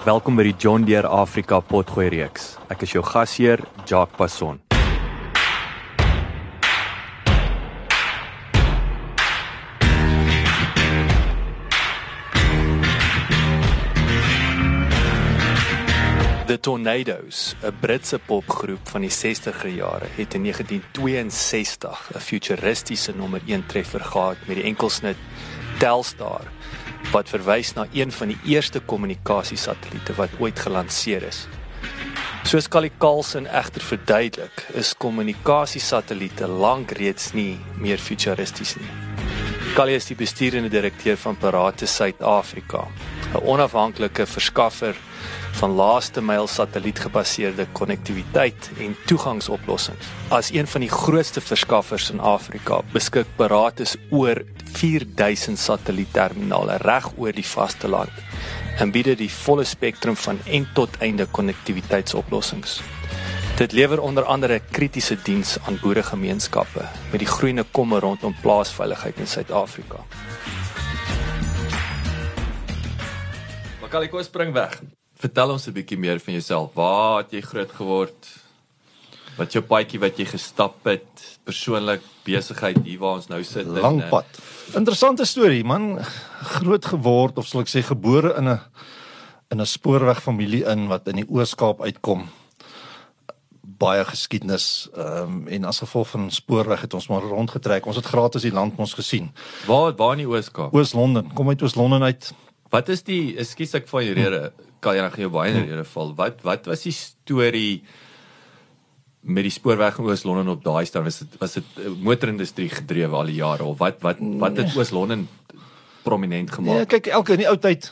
Welkom by die John Deere Afrika potgooi reeks. Ek is jou gasheer, Jacques Passon. The Tornadoes, 'n Britse popgroep van die 60er jare, het in 1962 'n futuristiese nommer 1 treffer gehad met die enkelsnit Telstar wat verwys na een van die eerste kommunikasiesatelliete wat ooit gelanseer is. Soos Callie Carlson egter verduidelik, is kommunikasiesatelliete lank reeds nie meer futuristies nie. Callie is die besturende direkteur van Parate Suid-Afrika, 'n onafhanklike verskaffer van laaste myl satellietgebaseerde konnektiwiteit en toegangsoplossings. As een van die grootste verskaffers in Afrika, beskik Paratus oor 4000 satellietterminale reg oor die vasteland en bied die volle spektrum van end tot einde konnektiwiteitsoplossings. Dit lewer onder andere kritiese diens aan boeregemeenskappe met die groeiende kommer rondom plaasveiligheid in Suid-Afrika. Makali kom spring weg. Vertel ons 'n bietjie meer van jouself. Waar het jy groot geword? Wat jou paadjie wat jy gestap het, persoonlik besigheid hier waar ons nou sit. Lang pad. Interessante storie, man. Groot geword of sal ek sê gebore in 'n in 'n spoorwegfamilie in wat in die Oos-Kaap uitkom. Baie geskiedenis ehm um, en as gevolg van spoorweg het ons maar rondgetrek. Ons het gratis die land ons gesien. Waar waar in die Oos-Kaap? Oos-London. Kom uit Oos-London uit. Wat is die ekskuus ek van jou rede? Kan jy nog jou baie in rede val? Wat wat was die storie met die spoorweg in Oos-London op daai stad? Was dit was dit motorindustrie gedrewe al die jare of wat wat wat het Oos-London prominent gemaak? Ja, kyk, elke in die ou tyd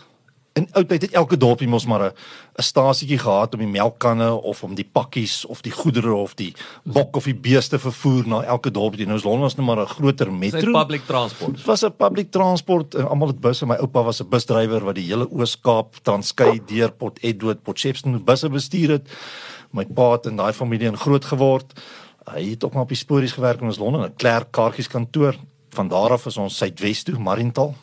in ou tyd het elke dorpie mos maar 'n 'n stasietjie gehad om die melkkanne of om die pakkies of die goedere of die bok of die beeste vervoer na elke dorpie. Nou is Londen was nou maar 'n groter metro. Dit public transport. Dit was 'n public transport. Almal het busse. My oupa was 'n busdrywer wat die hele Oos-Kaap, Transkei, deur Port Edward, Port Shepstone busse bestuur het. My pa het in daai familie in groot geword. Hy het ook maar op die spoorries gewerk in ons Londen, 'n klerk kaartjies kantoor. Van daar af is ons Suidwes toe, Mariental.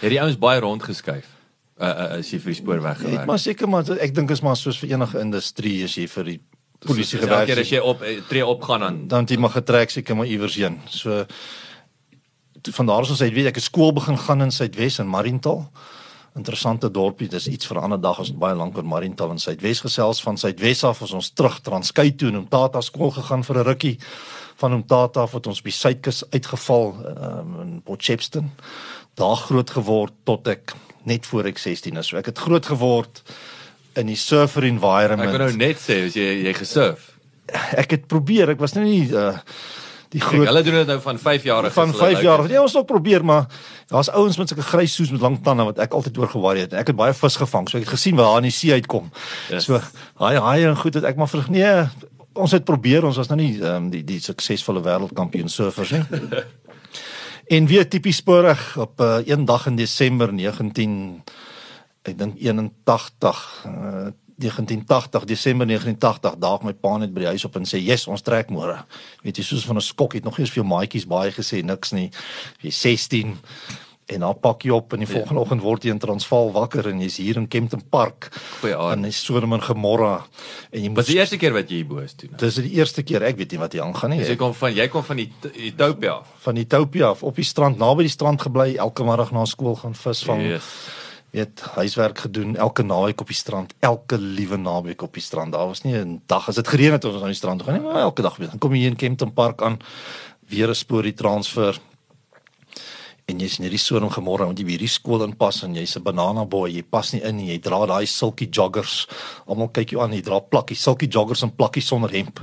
Het die ouens baie rondgeskuif uh, uh, as jy vir die spoorweg gewerk. Het maar seker maar ek dink is maar soos vir enige industrie as jy vir die polisie gewerk het. As jy op eh, tree opgaan dan dan jy maar getrek seker maar iewers heen. So van daar af uit weet ek 'n skool begin gaan in Suidwes in Mariental. Interessante dorpie, dis iets vir 'n ander dag as baie lank oor Mariental in Suidwes gesels van Suidwes af as ons terug Transkei toe en om Tata skool gegaan vir 'n rukkie van om Tata af het ons by Suidkus uitgeval um, in Potchefstroom. Daar groot geword tot ek net voor ek 16 is. So ek het groot geword in die surfer environment. Ek wou nou net sê as jy jy gesurf. Ek het probeer, ek was nou nie uh die groot Kijk, Hulle doen dit nou van 5 jaar van 5 jaar. Ja, ons het probeer, maar daar's ouens met sulke grys soos met lang tande wat ek altyd oor gewaar het. Ek het baie vis gevang, so ek het gesien waar in die see uitkom. Yes. So, haai haai en goed het ek maar vir nee, ons het probeer, ons was nou nie um, die die suksesvolle wêreldkampioen surfers nie. En weer tipies sporig op uh, een dag in Desember 19 ek dink 81 uh, 1980 Desember 1980 daag my pa net by die huis op en sê yes ons trek môre. Weet jy soos van 'n skok het nog nie eens vir maatjies baie gesê niks nie. Jy 16 en dan pak jy op en die ja. volgende oggend word jy in Transvaal wakker en jy's hier in Kempton Park. Goeie aand. En dis Sodom en Gomorra en jy moet die eerste keer wat jy hier bo is toe. Dis die eerste keer. Ek weet nie wat hier aangaan nie. Jy kom van jy kom van die Ethiopia af. Van Ethiopia af op die strand naby die strand gebly elke middag na skool gaan visvang. Yes. het huiswerk gedoen elke naweek op die strand, elke liewe naweek op die strand. Daar was nie 'n dag as dit gereën het ons aan die strand toe gaan nie, maar elke dag weer. Dan kom jy hier in Kempton Park aan, weer 'n sporie transfer. En jy's in hierdie soorm gemôre want jy by hierdie skool inpas en jy's 'n banana boy, jy pas nie in nie. Jy dra daai silky joggers. Almal kyk jou aan, jy dra plakkies, silky joggers en plakkies sonder hemp.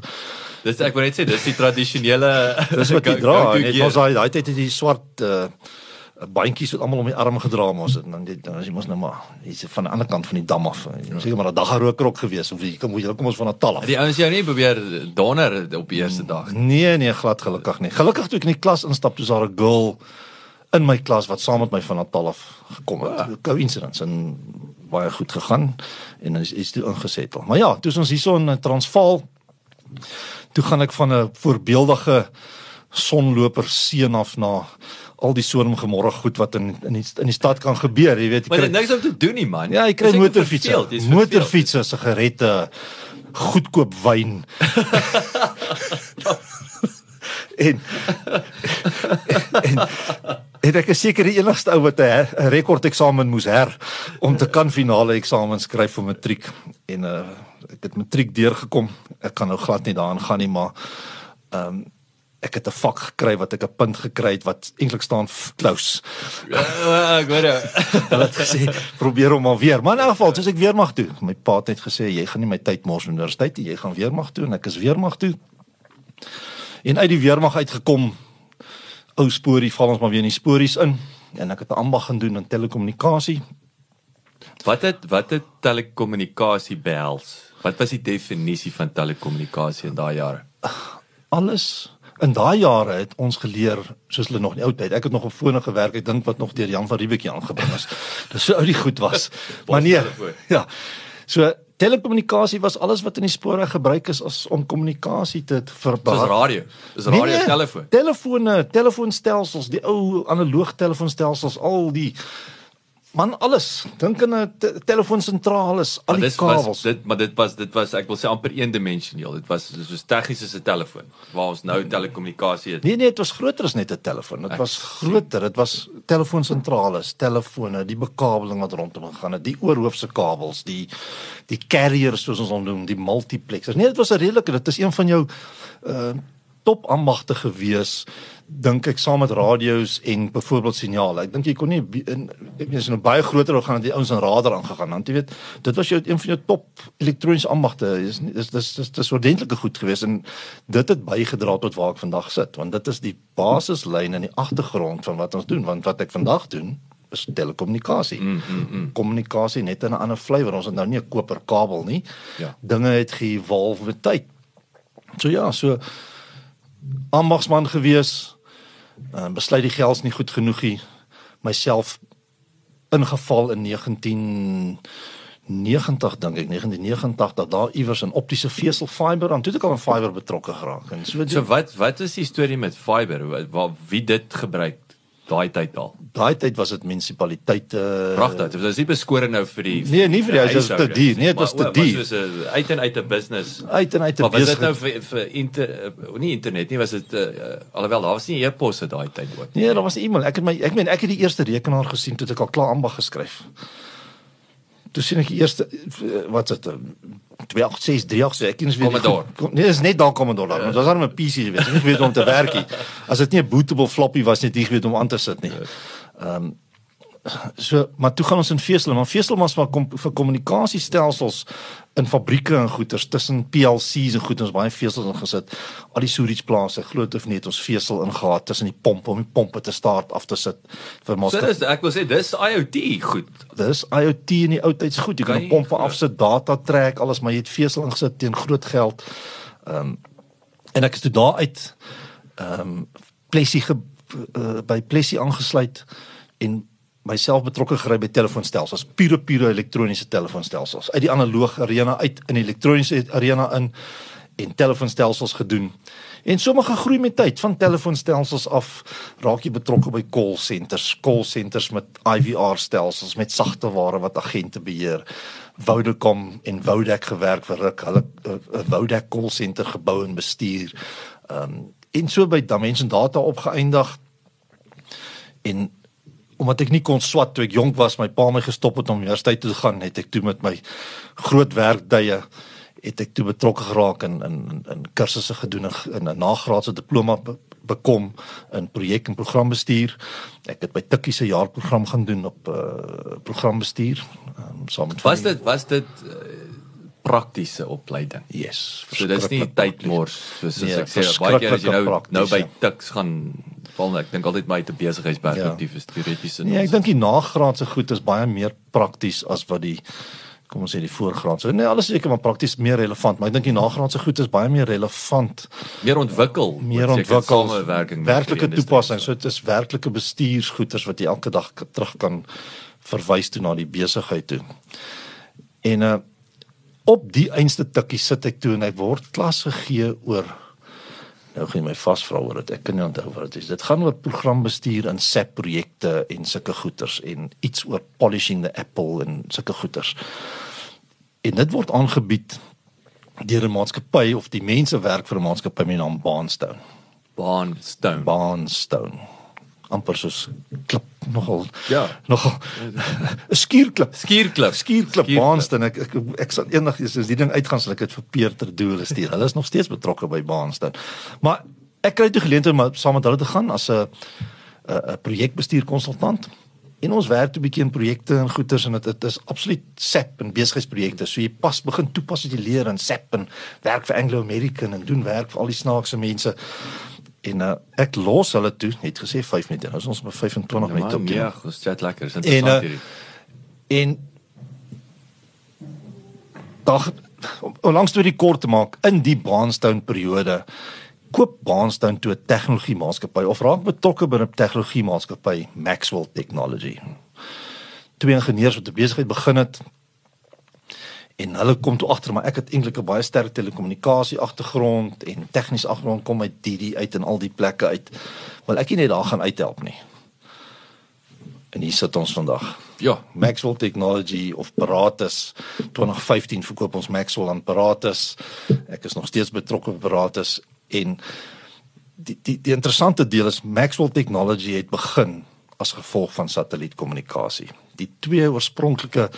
Dis ek wil net sê dis die tradisionele Dis wat jy dra. Net gear. ons daai daai tyd het jy swart uh bandjies wat almal om die arm gedra mos en dan dit dan as jy mos nou maar hier's van die ander kant van die dam af. Seker maar 'n dag rokerok gewees of jy kom jy kom ons van Natal af. Die ouens jou nie probeer donder op die eerste dag. Nee nee, glad gelukkig nie. Gelukkig toe ek in die klas instap, toe is daar 'n girl in my klas wat saam met my van Natal af gekom het. Ah. Coincidence en baie goed gegaan en is is toe ingesettel. Maar ja, toe ons hierso in Transvaal. Toe gaan ek van 'n voorbeeldige sonloper seun af na al die soormgemôre goed wat in in die, in die stad kan gebeur, jy weet. jy Maar kry- dit niks om te doen nie man. Ja, jy kry motorfietsse. verveeld. Motorfietsse, sigarette, goedkoop wyn. en, en en ek is seker die enigste ou wat 'n rekord eksamen moes her om te kan finale eksamen skryf vir matriek en uh ek het matriek deurgekom. Ek kan nou glad nie daaraan gaan nie, maar ehm um, ek het 'n vak gekry wat ek 'n punt gekry het wat eintlik staan close. Ja, ek hoor jou. Hulle het gesê probeer hom maar weer. Maar in elk geval, soos ek weer mag toe. My pa het net gesê jy gaan nie my tyd mors met universiteit nie. Jy gaan weer mag toe en ek is weer mag toe. En uit die weermag uitgekom ou sporie val ons maar weer in die spories in en ek het 'n ambag gaan doen in telekommunikasie. Wat het wat het telekommunikasie behels? Wat was die definisie van telekommunikasie in daai jare? Alles in daai jare het ons geleer soos hulle nog in die ou tyd. Ek het nog op fone gewerk. Ek dink wat nog deur Jan van Riebeeck aangebring is. Dis so ou die goed was. maar nee. Ja. So telekommunikasie was alles wat in die spoorweg gebruik is as om kommunikasie te Soos verbaar. radio. Dis radio nee, telefoon. Telefone, telefoonstelsels, die ou analoog telefoonstelsels, al die man alles. Dink aan 'n te telefoonsentrale, al Maar die dit was kabels. dit maar dit was dit was ek wil sê amper eendimensioneel. Dit was soos tegnies as 'n telefoon waar ons nou telekommunikasie het. Nee nee, dit was groter as net 'n telefoon. Dit was groter. Dit was telefoonsentrale, telefone, die bekabeling wat rondom gegaan het, die oorhoofse kabels, die die carriers soos ons hom noem, die multiplexers. Nee, dit was 'n redelike, dit is een van jou uh top ambagte gewees dink ek saam met radio's en byvoorbeeld signale. Ek dink jy kon nie in ek as jy nou baie groter wou gaan het die ouens aan radar aangegaan. Want jy weet, dit was jou een van jou top elektroniese ambagte. Dis dis dis dis dis ordentlike goed geweest en dit het bygedra tot waar ek vandag sit, want dit is die basislyn in die agtergrond van wat ons doen, want wat ek vandag doen is telekommunikasie. Mm, mm, mm. Kommunikasie net in 'n ander flavour. Ons het nou nie 'n koper kabel nie. Ja. Dinge het ge-evolve met tyd. So ja, so ambagsman gewees. Uh, besluit die geld is nie goed genoeg nie. Myself ingeval in 1990 dink ek 1989 dat daar iewers 'n optiese vesel fiber aan toe het ek al aan fiber betrokke geraak en so, So wat wat is die storie met fiber? Wat wie dit gebruik daai tyd al? daai tyd was dit munisipaliteite Pragtig. Dit was nie beskore nou vir die Nee, nie vir die huis, dit was te duur. Nee, dit was te duur. Was soos 'n uit en uit 'n business. uit en uit te Maar was dit nou vir vir inter uh, nie internet nie, was dit uh, alhoewel daar was nie e-posse daai tyd ook. Nee, daar was 'n e-mail. Ek het my ek meen ek het die eerste rekenaar gesien toe ek al klaar ambag geskryf. Toe sien ek die eerste eh, wat is dit? eh, 2863 ek ken nie Commodore. Nee, dis net daar Commodore daar. Ja. Dit was dan 'n PC geweest. Ek weet om te werk nie. As dit nie 'n bootable floppy was het ek weet om aan te sit nie. Ehm so maar toe gaan ons in Vesel, maar Vesel was maar kom, vir kommunikasiestelsels in fabrieke en goeders tussen PLC's en goed ons baie vesels ingesit. Al die storage plase, glo dit of nie, het ons vesel ingehaat tussen die pompe om die pompe te start af te sit vir So master. dis ek wil sê dis IoT goed. Dis IoT in die ou tyds goed. Jy kan Kan pompe glo? afsit, data trek, alles, maar jy het vesel ingesit teen groot geld. Ehm um, en ek is toe daar uit ehm um, Plessie ge, uh, by Plessie aangesluit en myself betrokke gery by telefoonstelsels, pure pure elektroniese telefoonstelsels. Uit die analoog arena uit in die elektroniese arena in en telefoonstelsels gedoen. En sommige groei met tyd van telefoonstelsels af raak jy betrokke by call centers, call centers met IVR stelsels met sagte ware wat agente beheer. Vodacom en Vodacq gewerk vir ruk. Hulle 'n Vodacq call center gebou en bestuur. Ehm um, en so by Dimension Data opgeëindig en omdat ek nie kon swat toe ek jonk was, my pa my gestop het om universiteit toe te gaan, het ek toe met my groot werkdye het ek toe betrokke geraak in in in kursusse gedoen en 'n nagraadse diploma be, bekom in projek en programbestuur. Ek het by Tikkie se jaarprogram gaan doen op uh programbestuur um, saam met Was dit was dit uh, praktiese opleiding? Yes. So dis nie tydmors soos Nee, ek sê baie keer as jy nou nou by Tuks gaan val ek dink altyd my uit 'n besigheidsperspektief is teoreties Nee, ek dink die nagraadse goed is baie meer prakties as wat die kom ons sê die voorgraadse. Nee, alles is seker maar prakties meer relevant, maar ek dink die nagraadse goed is baie meer relevant, meer ontwikkel, meer ontwikkel, samewerking werklike toepassing. So dit is werklike bestuursgoeders wat jy elke dag terug kan verwys toe na die besigheid toe. En uh op die einste tikkie sit ek toe en ek word klas gegee oor nou gaan jy my vasvra oor dit. Ek kan nie onthou wat dit is. Dit gaan oor programbestuur in SAP projekte en sulke goeters en iets oor polishing the apple en sulke goeters. En dit word aangebied deur 'n maatskappy of die mense werk vir 'n maatskappy met die naam Baanstone. Baanstone. Baanstone. Amper soos klip nogal Ja. nogal skuurklip Skierklip. skuurklip Skierklip. Baanstone ek, ek ek sal eendag as die ding uitgaan sal ek dit vir Peter Doele stuur. Hulle is nog steeds betrokke by Baanstone. Maar ek kry toe geleentheid om saam met hulle te gaan as 'n 'n 'n projekbestuurkonsultant. En ons werk toe 'n bietjie in projekte en goeders en dit dit is absoluut SAP en besigheidsprojekte. So jy pas begin toepas wat jy leer in SAP en werk vir Anglo American en doen werk vir al die snaakse mense. En uh, ek los hulle toe, net gesê 5 minute. Nou is ons by 25 Ja, minute op die ja, ons chat lekker. En, interessant eh, hierdie. En dag om langs toe die kort te maak in die Baanstone periode koop Baanstone toe 'n tegnologie maatskappy of raak betrokke by 'n tegnologie maatskappy Maxwell Technology. Twee ingenieurs wat 'n besigheid begin het en hulle kom toe agter maar ek het eintlik 'n baie sterk telekommunikasie agtergrond en tegniese agtergrond kom uit DD uit en al die plekke uit. Wil ek nie net daar gaan uithelp nie. En hier sit ons vandag. Ja, Maxwell Technology of Paratus 2015 verkoop ons Maxwell aan Paratus. Ek is nog steeds betrokke by Paratus en die die die interessante deel is Maxwell Technology het begin as gevolg van satellietkommunikasie. Die twee oorspronklike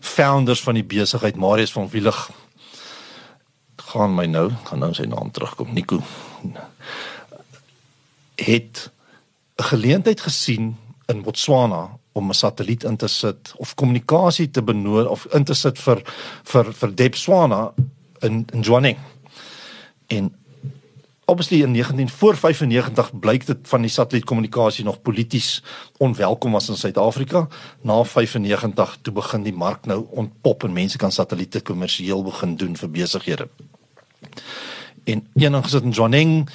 founders van die besigheid, Marius van Wielig gaan my nou, gaan nou sy naam terugkom, Nico. Het 'n geleentheid gesien in Botswana om 'n satelliet in te sit of kommunikasie te benodig of in te sit vir vir vir Debswana in in Johanning. En obviously in 19 voor 95 blyk dit van die satellietkommunikasie nog polities onwelkom was in Suid-Afrika. Na 95 toe begin die mark nou ontpop en mense kan satelliete kommersieel begin doen vir besighede. En eendag gesit in Johanning,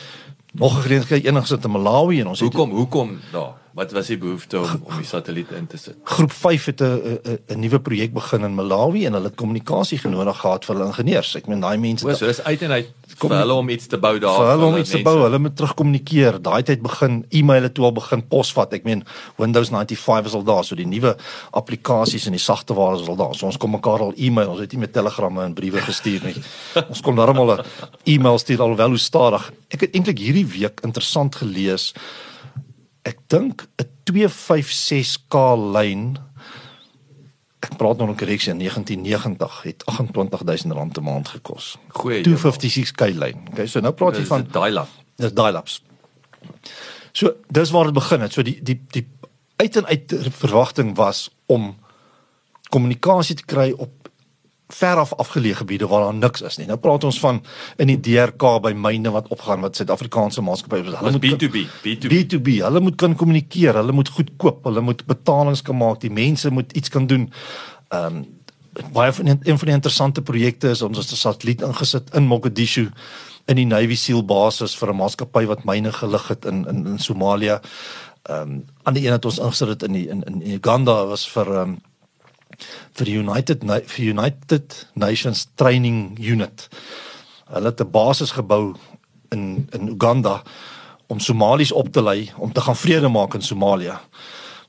nog 'n geleentheid eendag gesit in Malawi en ons het hoekom hoekom daar? Wat was die behoefte om om die satelliet in te sit? groep 5 het 'n 'n nuwe projek begin in Malawi en hulle het kommunikasie genodig gehad vir hulle ingenieurs. Ek meen daai mense O, so dis uit en uit Kom vir hulle om iets te bou daar. vir hulle om iets te bou, hulle moet terugkommunikeer. Daai tyd begin e-mail toe al begin posvat. Ek meen Windows 95 is al daar, so die nuwe applikasies en die sagte ware is al daar. So ons kom mekaar al e-mail. Ons het nie met telegramme en briewe gestuur nie. ons kom darmal 'n e-mail stuur alhoewel hoe stadig. Ek het eintlik hierdie week interessant gelees. Ek dink 'n 256K lyn ek praat nou 'n korreksie in 1990 het 28000 rand 'n maand gekos. Goeie 256K lyn. Okay, so nou praat jy van dial-up. dis dial-ups. So dis waar dit begin het. So die die die uit en uit verwagting was om kommunikasie te kry op veraf afgeleë gebiede waar daar niks is nie. Nou praat ons van in die DRK by myne wat opgaan wat Suid-Afrikaanse maatskappye is. Was moet B2B, B2B. B2B. Hulle moet kan kommunikeer, hulle moet goed koop, hulle moet betalings kan maak, die mense moet iets kan doen. Ehm um, baie van die, een van die interessante projekte is ons het 'n satelliet ingesit in Mogadishu in die Navy SEAL basis vir 'n maatskappy wat myne gelig het in in, in Somalia. Ehm um, aan die een het ons ingesit het in die in in Uganda was vir ehm um, vir die United vir United Nations Training Unit. Hulle het 'n basis gebou in in Uganda om Somaliërs op te lei om te gaan vrede maak in Somalië.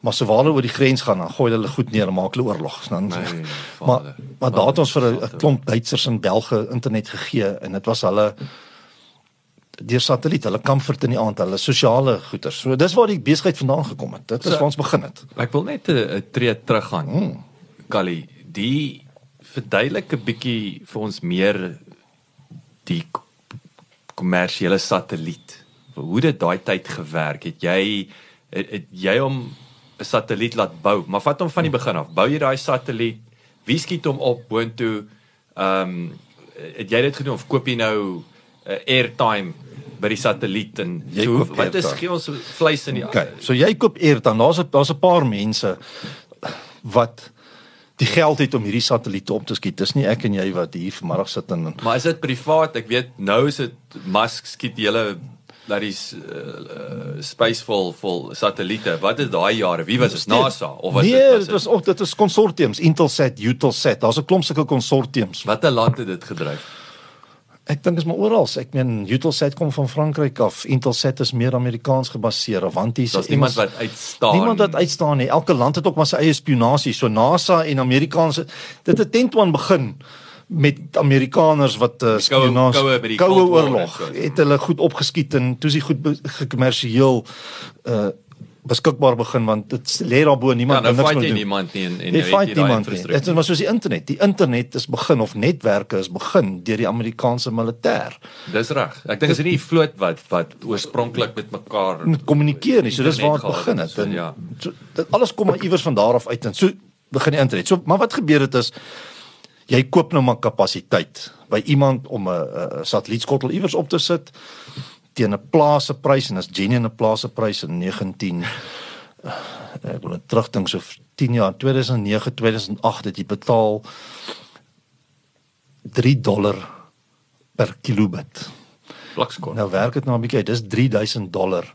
Maar sowel hulle oor die grens gaan, dan gooi hulle goed neer en maak hulle oorlog. Dan Nee, maar vader. maar daar het ons vir 'n klomp Duitsers in België internet gegee en dit was hulle deur satelliet, hulle comfort in die aand, hulle sosiale goeder. So dis waar die besigheid vandaan gekom het. Dit is So- waar ons begin het. Ek wil net 'n 'n tree terug gaan. Kali, die verduidelik 'n bietjie vir ons meer die kommersiële satelliet. Hoe dit daai tyd gewerk het. Jy het, het jy hom 'n satelliet laat bou, maar vat hom van die begin af. Bou jy daai satelliet? Wie skiet hom op boontoe? Ehm um, het jy dit gedoen of koop jy nou 'n uh, airtime by die satelliet en Jy so, wat is gee ons vleis in die Okay. So jy koop airtime. Daar's daar's 'n paar mense wat die geld het om hierdie satelliete op te skiet. Dis nie ek en jy wat hier vanmiddag sit en Maar is dit privaat? Ek weet nou is dit Musk skiet die hele dat is uh, uh, spaceful vol satelliete. Wat is daai jare? Wie was dit? NASA of was nee, dit dit was ook dit is konsortiums, Intelsat, Eutelsat. Daar's 'n klomp sulke konsortiums. watter land het dit gedryf? Ek dink is maar oral. Ek meen Eutelsat kom van Frankryk af. Intelsat is meer Amerikaans gebaseer. Avanti is Daar's niemand Engels- wat uitstaan. Niemand wat uitstaan nie. Elke land het ook maar sy eie spionasie. So NASA en Amerikaanse dit het tent toe begin met Amerikaners wat uh, spionasie koue oorlog het hulle goed opgeskiet en toe is die goed gekommersieel uh beskikbaar begin want dit lê daar bo ja, niemand nou kan niks doen. niemand nie en en Jy weet niemand nie. Dit infrastruktuur. was soos die internet. Die internet is begin of netwerke is begin deur die Amerikaanse militêr. Dis reg. Ek dink is nie die vloot wat wat oorspronklik met mekaar met kommunikeer nie. So dis waar dit begin het. En ja. so, dit alles kom maar iewers van daar af uit en so begin die internet. So maar wat gebeur het is jy koop nou maar kapasiteit by iemand om 'n satellietskottel iewers op te sit teen 'n plase prys en as genuine plase prys in 19 eh, ek wil net terugdink so 10 jaar 2009 2008 het jy betaal 3 dollar per kilobit. Plakskort. Nou werk dit nou 'n bietjie. Dis 3000 dollar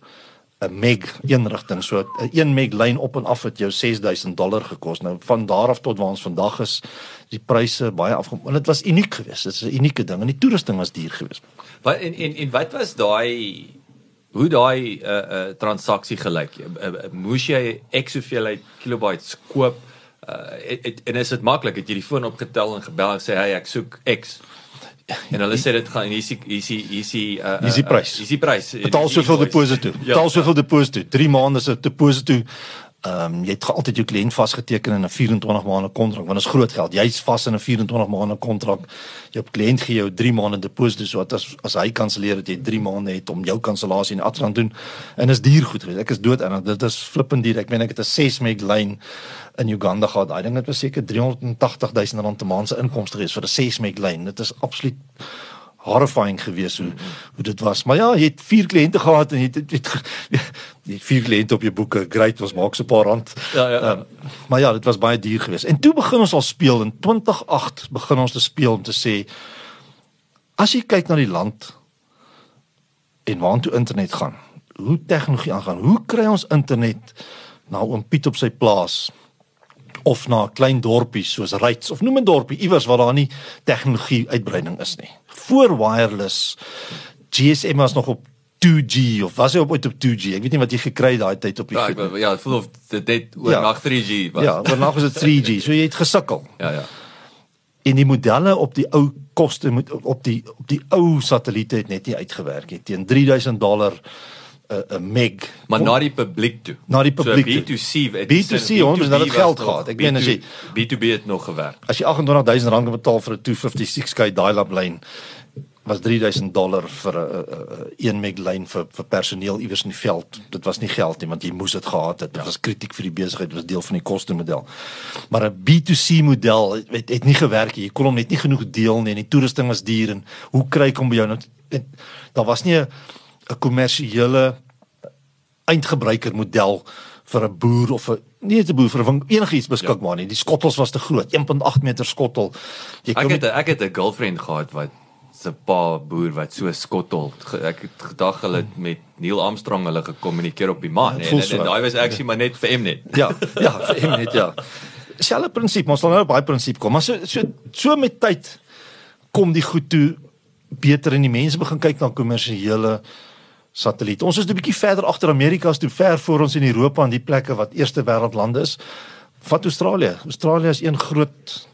'n meg een rigting. So 'n 1 meg lyn op en af het jou 6000 dollar gekos. Nou van daar af tot waar ons vandag is, die pryse baie afgekom. En dit was uniek geweest. Dit is 'n unieke ding en die toerusting was duur geweest. Wat en en en wat was daai hoe daai uh uh transaksie gelyk? Uh, uh, moes jy ek soveel uit kilobytes koop? Uh het, het, en is dit maklik? Het jy die foon opgetel en gebel en sê hey ek soek X? En hulle sê dit gaan hier is hier is hier is die uh, die prys. Hier is die prys. Betaal soveel deposito. Ja. Betaal soveel deposito. 3 maande se deposito. Ehm um, jy het altyd jou kliënt vasgeteken in 'n 24 maande kontrak want dit is groot geld. Jy's vas in 'n 24 maande kontrak. Jou kliënt gee jou 3 maande deposito so dat as as hy kanselleer dat jy 3 maande het om jou kansellasie en afstand doen. En is duur goed. Ek is dood en dit is flippend duur. Ek meen ek het 'n 6 meg lyn in Uganda gehad. Daai ding het was seker 380 000 rand 'n maand se inkomste geweest vir 'n 6 meg lyn. Dit is absoluut horrifying geweest hoe hoe dit was. Maar ja, jy het vier kliënte gehad en jy het, jy het, jy het vier kliënte op jou boeke. Great, was maak so 'n paar rand. Ja, ja. Um, maar ja, dit was baie duur geweest. En toe begin ons al speel in 2008 begin ons te speel om te sê as jy kyk na die land en waartoe internet gaan, hoe tegnologie aangaan, hoe kry ons internet na oom Piet op sy plaas? Of na 'n klein dorpie soos Ryds of noem 'n dorpie iewers waar daar nie tegnologie uitbreiding is nie. Voor wireless GSM was nog op 2G of was hy op ooit op 2G? Ek weet nie wat jy gekry het daai tyd op die Ja, ek, ja, ek voel of dit net oor Ja. nag 3G was. Ja, oornag was dit 3G. So jy het gesukkel. ja, ja. En die modelle op die ou koste moet op die op die ou satelliete het net nie uitgewerk nie. Teen 3000 dollar 'n meg. Maar na die publiek toe. Na die publiek toe. so, B2C, het B2C, sin, hoor, mens, dat het B2B geld gehad. Ek meen as jy- B2B het nog gewerk. As jy 28000 rand betaal vir 'n 256k dial-up lyn was 3000 dollar vir 'n 'n 1 meg lyn vir vir personeel iewers in die veld. Dit was nie geld nie want jy moes dit gehad het. Dit was kritiek vir die besigheid, dit was deel van die koste model. Maar 'n B2C model het, het, nie gewerk nie. Jy kon hom net nie genoeg deel nie en die toerusting was duur en hoe kry ek hom by jou nou? Daar was nie 'n 'n kommersiële eindgebruiker model vir 'n boer of 'n nie net 'n boer vir 'n enigiets beskikbaar nie. Die skottels was te groot, 1.8 meter skottel. Jy Ek kom het ek het 'n girlfriend gehad wat se pa boer wat so skottel. Ek het gedag hulle het met Neil Armstrong hulle gekommunikeer op die maan Ja, en, en, en daai was actually maar net vir Mnet. ja, ja, vir hom net ja. Selfe prinsip, ons sal nou baie prinsip kom, maar so so so met tyd kom die goed toe beter en die mense begin kyk na kommersiële satelliet. Ons is 'n bietjie verder agter Amerika as toe ver voor ons in Europa en die plekke wat eerste wêreldlande is. Vat Australië. Australië is een groot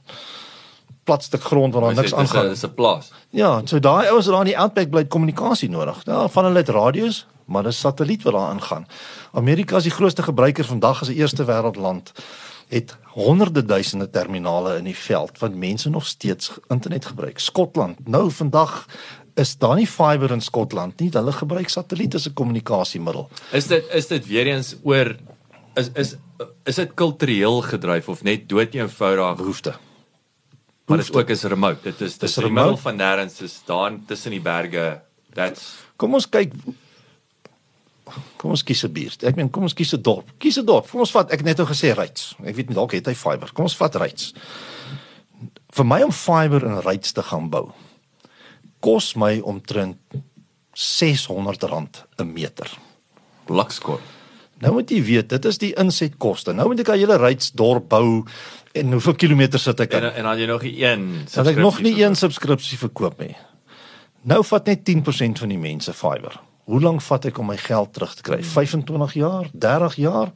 plat stuk grond waar daar niks aangaan. Dis 'n plaas. Ja, so daai ouens daar in die outback bly kommunikasie nodig. Ja, van hulle het radio's, maar dis satelliet wat daar aangaan. Amerika is die grootste gebruiker vandag as 'n eerste wêreldland het honderde duisende terminale in die veld wat mense nog steeds internet gebruik. Skotland, nou vandag is daar nie fiber in Skotland nie. Hulle gebruik satelliet as 'n kommunikasiemiddel. Is dit is dit weer eens oor is is is dit kultureel gedryf of net dood eenvoudig behoefte? Maar dit ook is remote. Dit is dis remote van nêrens is daar tussen die berge. That's Kom ons kyk Kom ons kies 'n buurt. Ek meen kom ons kies 'n dorp. Kies 'n dorp. Kom ons vat ek net nou gesê Ryds. Ek weet nie dalk het hy fiber. Kom ons vat Ryds. Vir my om fiber in Ryds te gaan bou kos my omtrent R600 'n meter. Blikskot. Nou moet jy weet, dit is die insetkoste. Nou moet ek 'n hele Ryds dorp bou en hoeveel kilometer sit ek in? En en dan jy nog een. Dat ek nog nie een subskripsie verkoop nie. Nou vat net 10% van die mense fiber. Hoe lank vat ek om my geld terug te kry? 25 jaar, 30 jaar?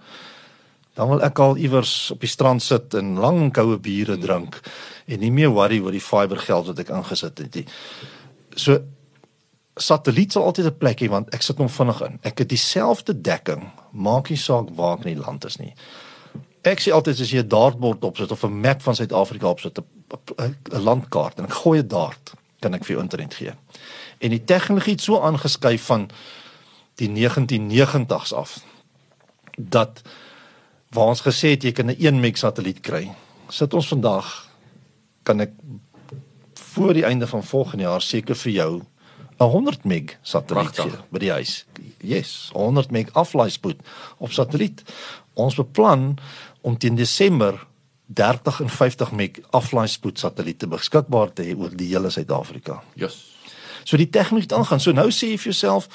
Dan wil ek al iewers op die strand sit en lang koue biere drink en nie meer worry oor die fiber geld wat ek ingesit het nie. So satelliet sal altyd 'n plek hê want ek sit hom vinnig in. Ek het dieselfde dekking, maak nie saak waar ek in die land is nie. Ek sê altyd as jy 'n dartbord opsit of 'n map van Suid-Afrika opsit, 'n landkaart en ek gooi 'n dart, kan ek vir jou internet gee. En die tegnologie het so aangeskuif van die 1990s af dat waar ons gesê het jy kan 'n 1 meg satelliet kry, sit ons vandag kan ek voor die einde van volgende jaar seker vir jou 'n 100 meg satelliet gee by die huis. Yes, 100 meg aflaai spoed op satelliet. Ons beplan om teen Desember 30 en 50 meg aflaai spoed satelliete beskikbaar te hê oor die hele Suid-Afrika. Yes. So die tegnologie aangaan. So nou sê jy vir jouself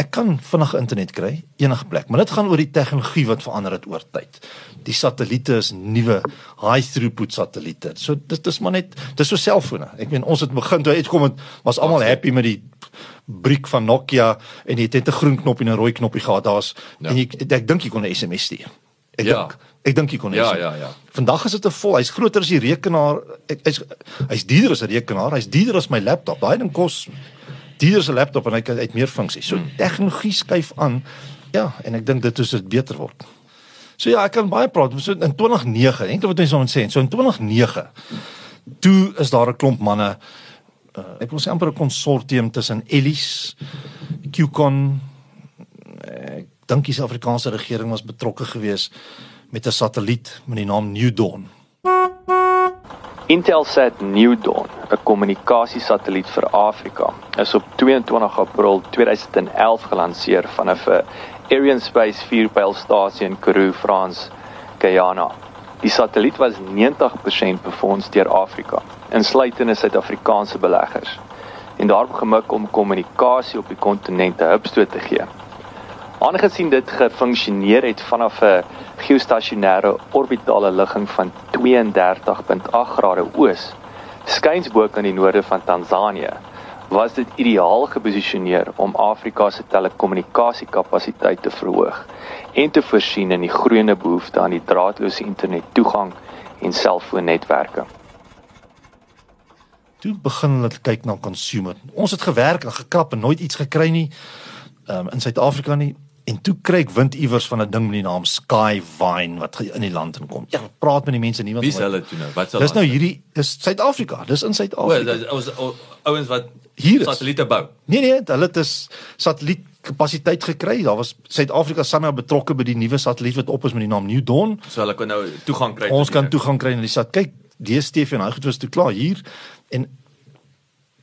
ek kan vinnig internet kry enige plek, maar dit gaan oor die tegnologie wat verander het oor tyd. Die satelliete is nuwe high throughput satelliete. So dit is maar net dis so selfone. Ek meen ons het begin toe uitkom het was almal happy met die briek van Nokia en jy het net 'n groen knop en 'n rooi knoppie gehad. Daar's ja. en jy, ek dink jy kon 'n SMS stuur. Ek ja. dink ek dink jy kon Ja, ja, ja. Vandag is dit 'n vol. Hy's groter as die rekenaar. Ek hy's hy's duurder as 'n rekenaar. Hy's duurder as my laptop. Daai ding kos duurder se laptop en hy kan uit meer funksies. So hmm. tegnologie skuif aan. Ja, en ek dink dit is dit beter word. So ja, ek kan baie praat. So in 2009, ek dink wat mense moet sê, so in 2009 toe is daar 'n klomp manne uh, ek wil sê amper 'n konsortium tussen Ellis, Qcon ek dink die Suid-Afrikaanse regering was betrokke geweest met 'n satelliet met die naam New Dawn. Intelsat New Dawn, 'n kommunikasiesatelliet vir Afrika, is op 22 April 2011 gelanseer vanaf 'n Ariane Space 4-pylstasie in Karoo, Frans, Guyana. Die satelliet was 90% befonds deur Afrika, insluitende Suid-Afrikaanse beleggers, en daarop gemik om kommunikasie op die kontinent 'n hupstoot te gee. Aangesien dit gefunksioneer het vanaf 'n geostasionêre orbitale ligging van 32.8 grade oos, skuins bo kan die noorde van Tansanië, was dit ideaal geposisioneer om Afrika se telekommunikasiekapasiteit te verhoog en te voorsien in die groeiende behoefte aan die draadloose internet toegang en selfoonnetwerke. Toe begin hulle kyk na consumer. Ons het gewerk en gekrap en nooit iets gekry nie um, in Suid-Afrika nie. En toe kry ek wind iewers van 'n ding met die naam Skyvine wat in die land inkom. Ja, praat met die mense niemand. Wie is hulle toe nou? Wat sal Dis nou hierdie dis Suid-Afrika. Dis in Suid-Afrika. Ons ouens wat hier satelliete bou. Nee nee, hulle het is satelliet kapasiteit gekry. Daar was Suid-Afrika saam betrokke by die nuwe satelliet wat op is met die naam New Dawn. So hulle kan nou toegang kry. Ons kan toegang kry na die sat. Kyk, DStv en hy goed was toe klaar hier en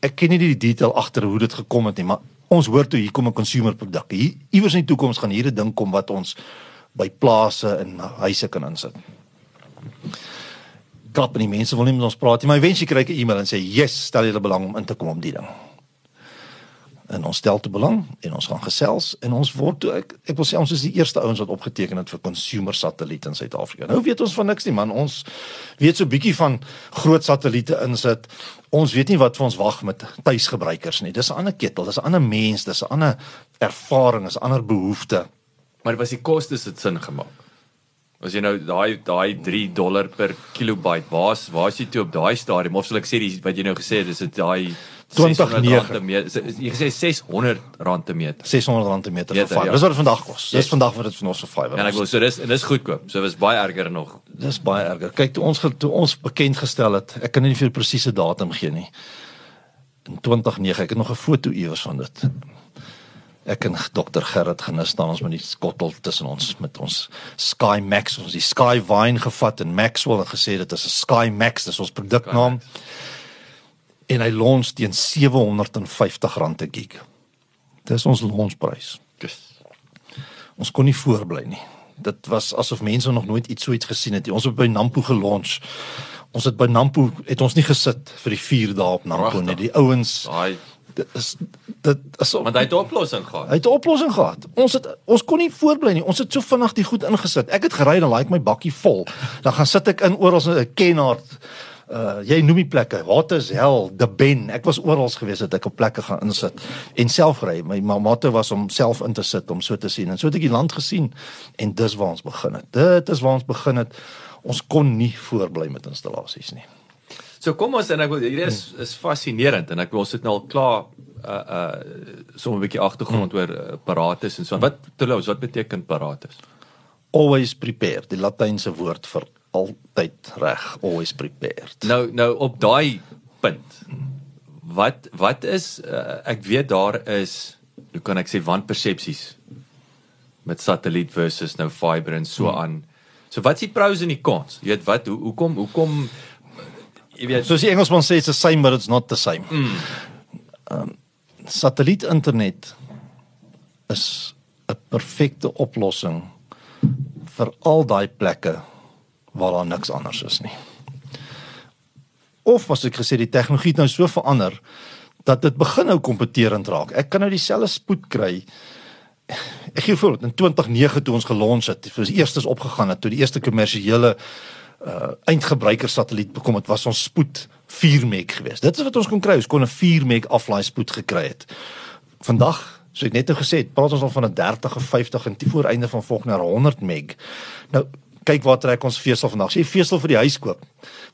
ek ken nie die detail agter hoe dit gekom het nie, maar ons hoor toe hier kom 'n consumer produk. Hier iewers in die toekoms gaan hier 'n ding kom wat ons by plase en huise kan insit. Klap en die mense wil nie met ons praat nie, maar eventueel kry ek 'n e-mail en sê, "Yes, stel julle belang om in te kom om die ding." En ons stel te belang en ons gaan gesels en ons word toe ek ek wil sê ons is die eerste ouens wat opgeteken het vir consumer satelliet in Suid-Afrika. Nou weet ons van niks nie man, ons weet so bietjie van groot satelliete insit ons weet nie wat vir ons wag met tuisgebruikers nie. Dis 'n ander ketel, dis 'n ander mens, dis 'n ander ervaring, is ander behoefte. Maar was die kostes dit sin gemaak? As jy nou daai daai 3 dollar per kilobyte, waar's waar's jy toe op daai stadium of sal ek sê die wat jy nou gesê het, is dit daai 20.9. te meter. Jy gesê 600 rand te meter. 600 rand per meter vir fiber. Dis wat dit vandag kos. Dis Yes. vandag wat dit vir ons vir fiber. En ek wil so dis en dis goedkoop. So was baie erger nog. Dis baie erger. Kyk, toe ons toe ons bekend gestel het, ek kan nie vir 'n presiese datum gee nie. In 2009, ek het nog 'n foto iewers van dit. Ek en Dr Gerrit Genis staan ons met die skottel tussen ons met ons Sky Max, ons die Sky Vine gevat en Maxwell en gesê dit is 'n Sky Max, dis ons produknaam. En hy launch teen R750 'n gig. Dis ons launchprys. Dis Ons kon nie voorbly nie. Dit was asof mense nog nooit iets so iets gesien het nie. Ons het by Nampo gelunch. Ons het by Nampo het ons nie gesit vir die 4 dae op Nampo nie. Die ouens daai dit is dit is want hy het 'n oplossing gehad. Hy het 'n oplossing gehad. Ons het ons kon nie voorbly nie. Ons het so vinnig die goed ingesit. Ek het gery en like my bakkie vol. Dan gaan sit ek in oral so 'n Kenhardt uh jy noem die plekke. Waters Hell, De Ben. Ek was oral gewees het ek op plekke gaan insit en self ry. My motto was om self in te sit om so te sien. En so het ek die land gesien en dis waar ons begin het. Dit is waar ons begin het. Ons kon nie voorbly met installasies nie. So kom ons en ek wil hierdie is is fascinerend en ek wil ons het nou al klaar uh uh sommer 'n bietjie agtergrond oor uh, paratus en so. Wat terloops, wat beteken paratus? Always prepared. Die latynse woord vir altyd reg. Always prepared. Nou nou op daai punt. Wat wat is uh, ek weet daar is hoe kan ek sê wanpersepsies met satelliet versus nou fiber en so aan. So wat is die pros en die cons? Jy weet wat hoe hoekom hoekom jy weet Soos die Engelsman sê it's the same but it's not the same. Mm. Um, satelliet internet is 'n perfekte oplossing vir al daai plekke waar daar niks anders is nie. Of as ek gesê die tegnologie het nou so verander dat dit begin nou kompeterend raak. Ek kan nou dieselfde spoed kry. Ek gee voorbeeld in 2009 toe ons gelons het, vir die eerstes opgegaan het, toe die eerste kommersiële uh eindgebruiker satelliet bekom het, was ons spoed 4 meg geweest. Dit is wat ons kon kry. Ons kon 'n 4 meg aflaai spoed gekry het. Vandag, so ek net nou gesê het, praat ons al van 'n 30 of 50 en die vooreinde van volgende jaar 100 meg. Nou kyk waar trek ons vesel vandag. As jy vesel vir die huis koop,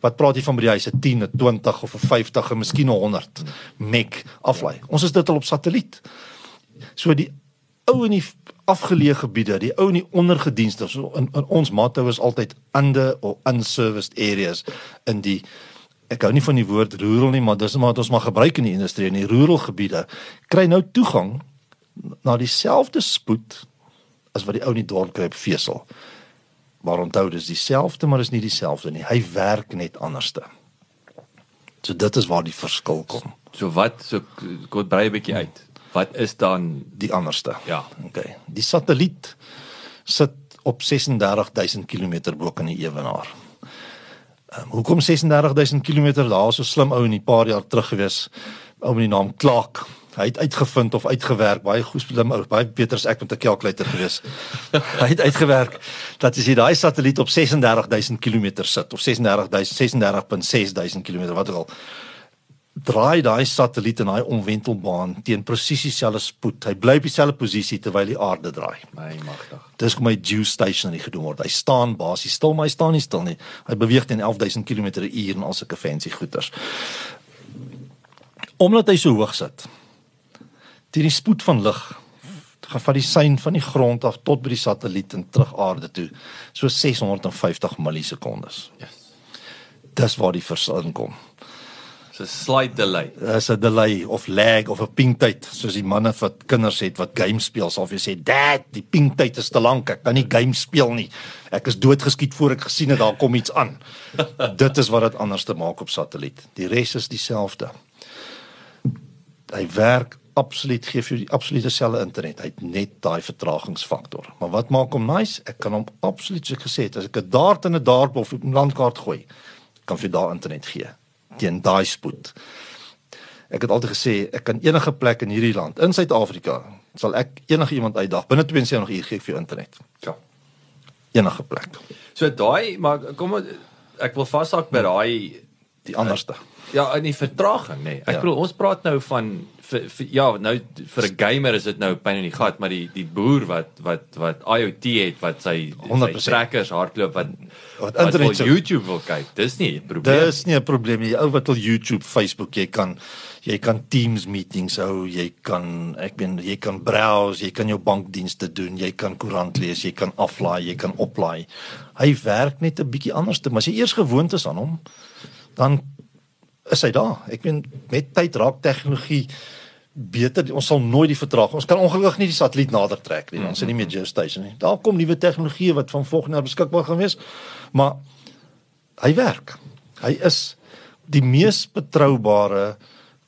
wat praat jy van by die huis? 'n 10, 'n 20 of 'n 50 en miskien 'n 100 meg aflaai. Ons is dit al op satelliet. So die ou in die afgeleë gebiede, die ou in die ondergedienste, so in, in ons motto is altyd under or unserviced areas in die ek hou nie van die woord rural nie, maar dis maar wat ons maar gebruik in die industrie in die rural gebiede kry nou toegang na dieselfde spoed as wat die ou in die dorp kry op vesel. Maar onthou dis dieselfde, maar is nie dieselfde nie. Hy werk net anderste. So dit is waar die verskil kom, so wat so kom brei 'n bietjie uit. Wat is dan die anderste. ja, Okay. Die satelliet sit op 36000 km bo kan die ewenaar. Um, hoekom 36000 km? Daar was so slim ou in 'n paar jaar terug gewees, ou met die naam Clark. Hy het uitgevind of uitgewerk baie goed slim ou, baie beter as ek met 'n kalkulator gewees. hy het uitgewerk dat as jy daai satelliet op 36000 km sit of 36000 3606000 km wat ook al draai daai satelliet in daai omwentelbaan teen presies dieselfde spoed. Hy bly op dieselfde posisie terwyl die aarde draai. my magtig. Dis hoe my geostationary gedoen word. Hy staan basies stil, maar hy staan nie stil nie. Hy beweeg teen 11000 km/h en al sulke fancy goeters. Omdat hy so hoog sit. Teen die spoed van lig gaan van die sein van die grond af tot by die satelliet en terug aarde toe. So 650 millisekondes. Yes. Dis waar die verskil inkom. So slight delay. Dis 'n delay of lag of 'n pingtyd, soos die manne wat kinders het wat games speel, sal jou sê, "Dad, die pingtyd is te lank. Ek kan nie games speel nie. Ek is doodgeskiet voor ek gesien het daar kom iets aan." Dit is wat dit anders te maak op satelliet. Die res is dieselfde. Hy werk absoluut gee vir jou die absolute selfde internet. Hy het net daai vertragingsfaktor. Maar wat maak hom nice? Ek kan hom absoluut so gesê het as ek 'n dart in 'n dart of 'n landkaart gooi, kan vir daai internet gee teen daai spoed. Ek het altyd gesê ek kan enige plek in hierdie land, in Suid-Afrika, sal ek enige iemand uitdag binne 72 uur gee ek vir jou internet. Ja. Enige plek. So daai maar kom ek wil vashak by daai Die anderste. Ja, in die vertraging nê. Nee. Ek Ja. bedoel ons praat nou van vir, vir ja, nou vir 'n gamer is dit nou pyn in die gat, maar die die boer wat wat wat IoT het wat sy 100%. sy trekkers hardloop wat Wat wat internet wil se- YouTube wil kyk. Dis nie 'n probleem. Dis nie 'n probleem nie. Ou wat wil YouTube, Facebook, jy kan jy kan Teams meetings hou, jy kan ek meen jy kan browse, jy kan jou bankdienste doen, jy kan koerant lees, jy kan aflaai, jy kan oplaai. Hy werk net 'n bietjie anders te, maar as jy eers gewoond is aan hom, dan is hy daar. Ek meen met tyd raak tegnologie beter. Ons sal nooit die vertraging. Ons kan ongelukkig nie die satelliet nader trek nie. Ons is nie meer geostation nie. Daar kom nuwe tegnologieë wat van volgende jaar beskikbaar gaan wees. Maar hy werk. Hy is die mees betroubare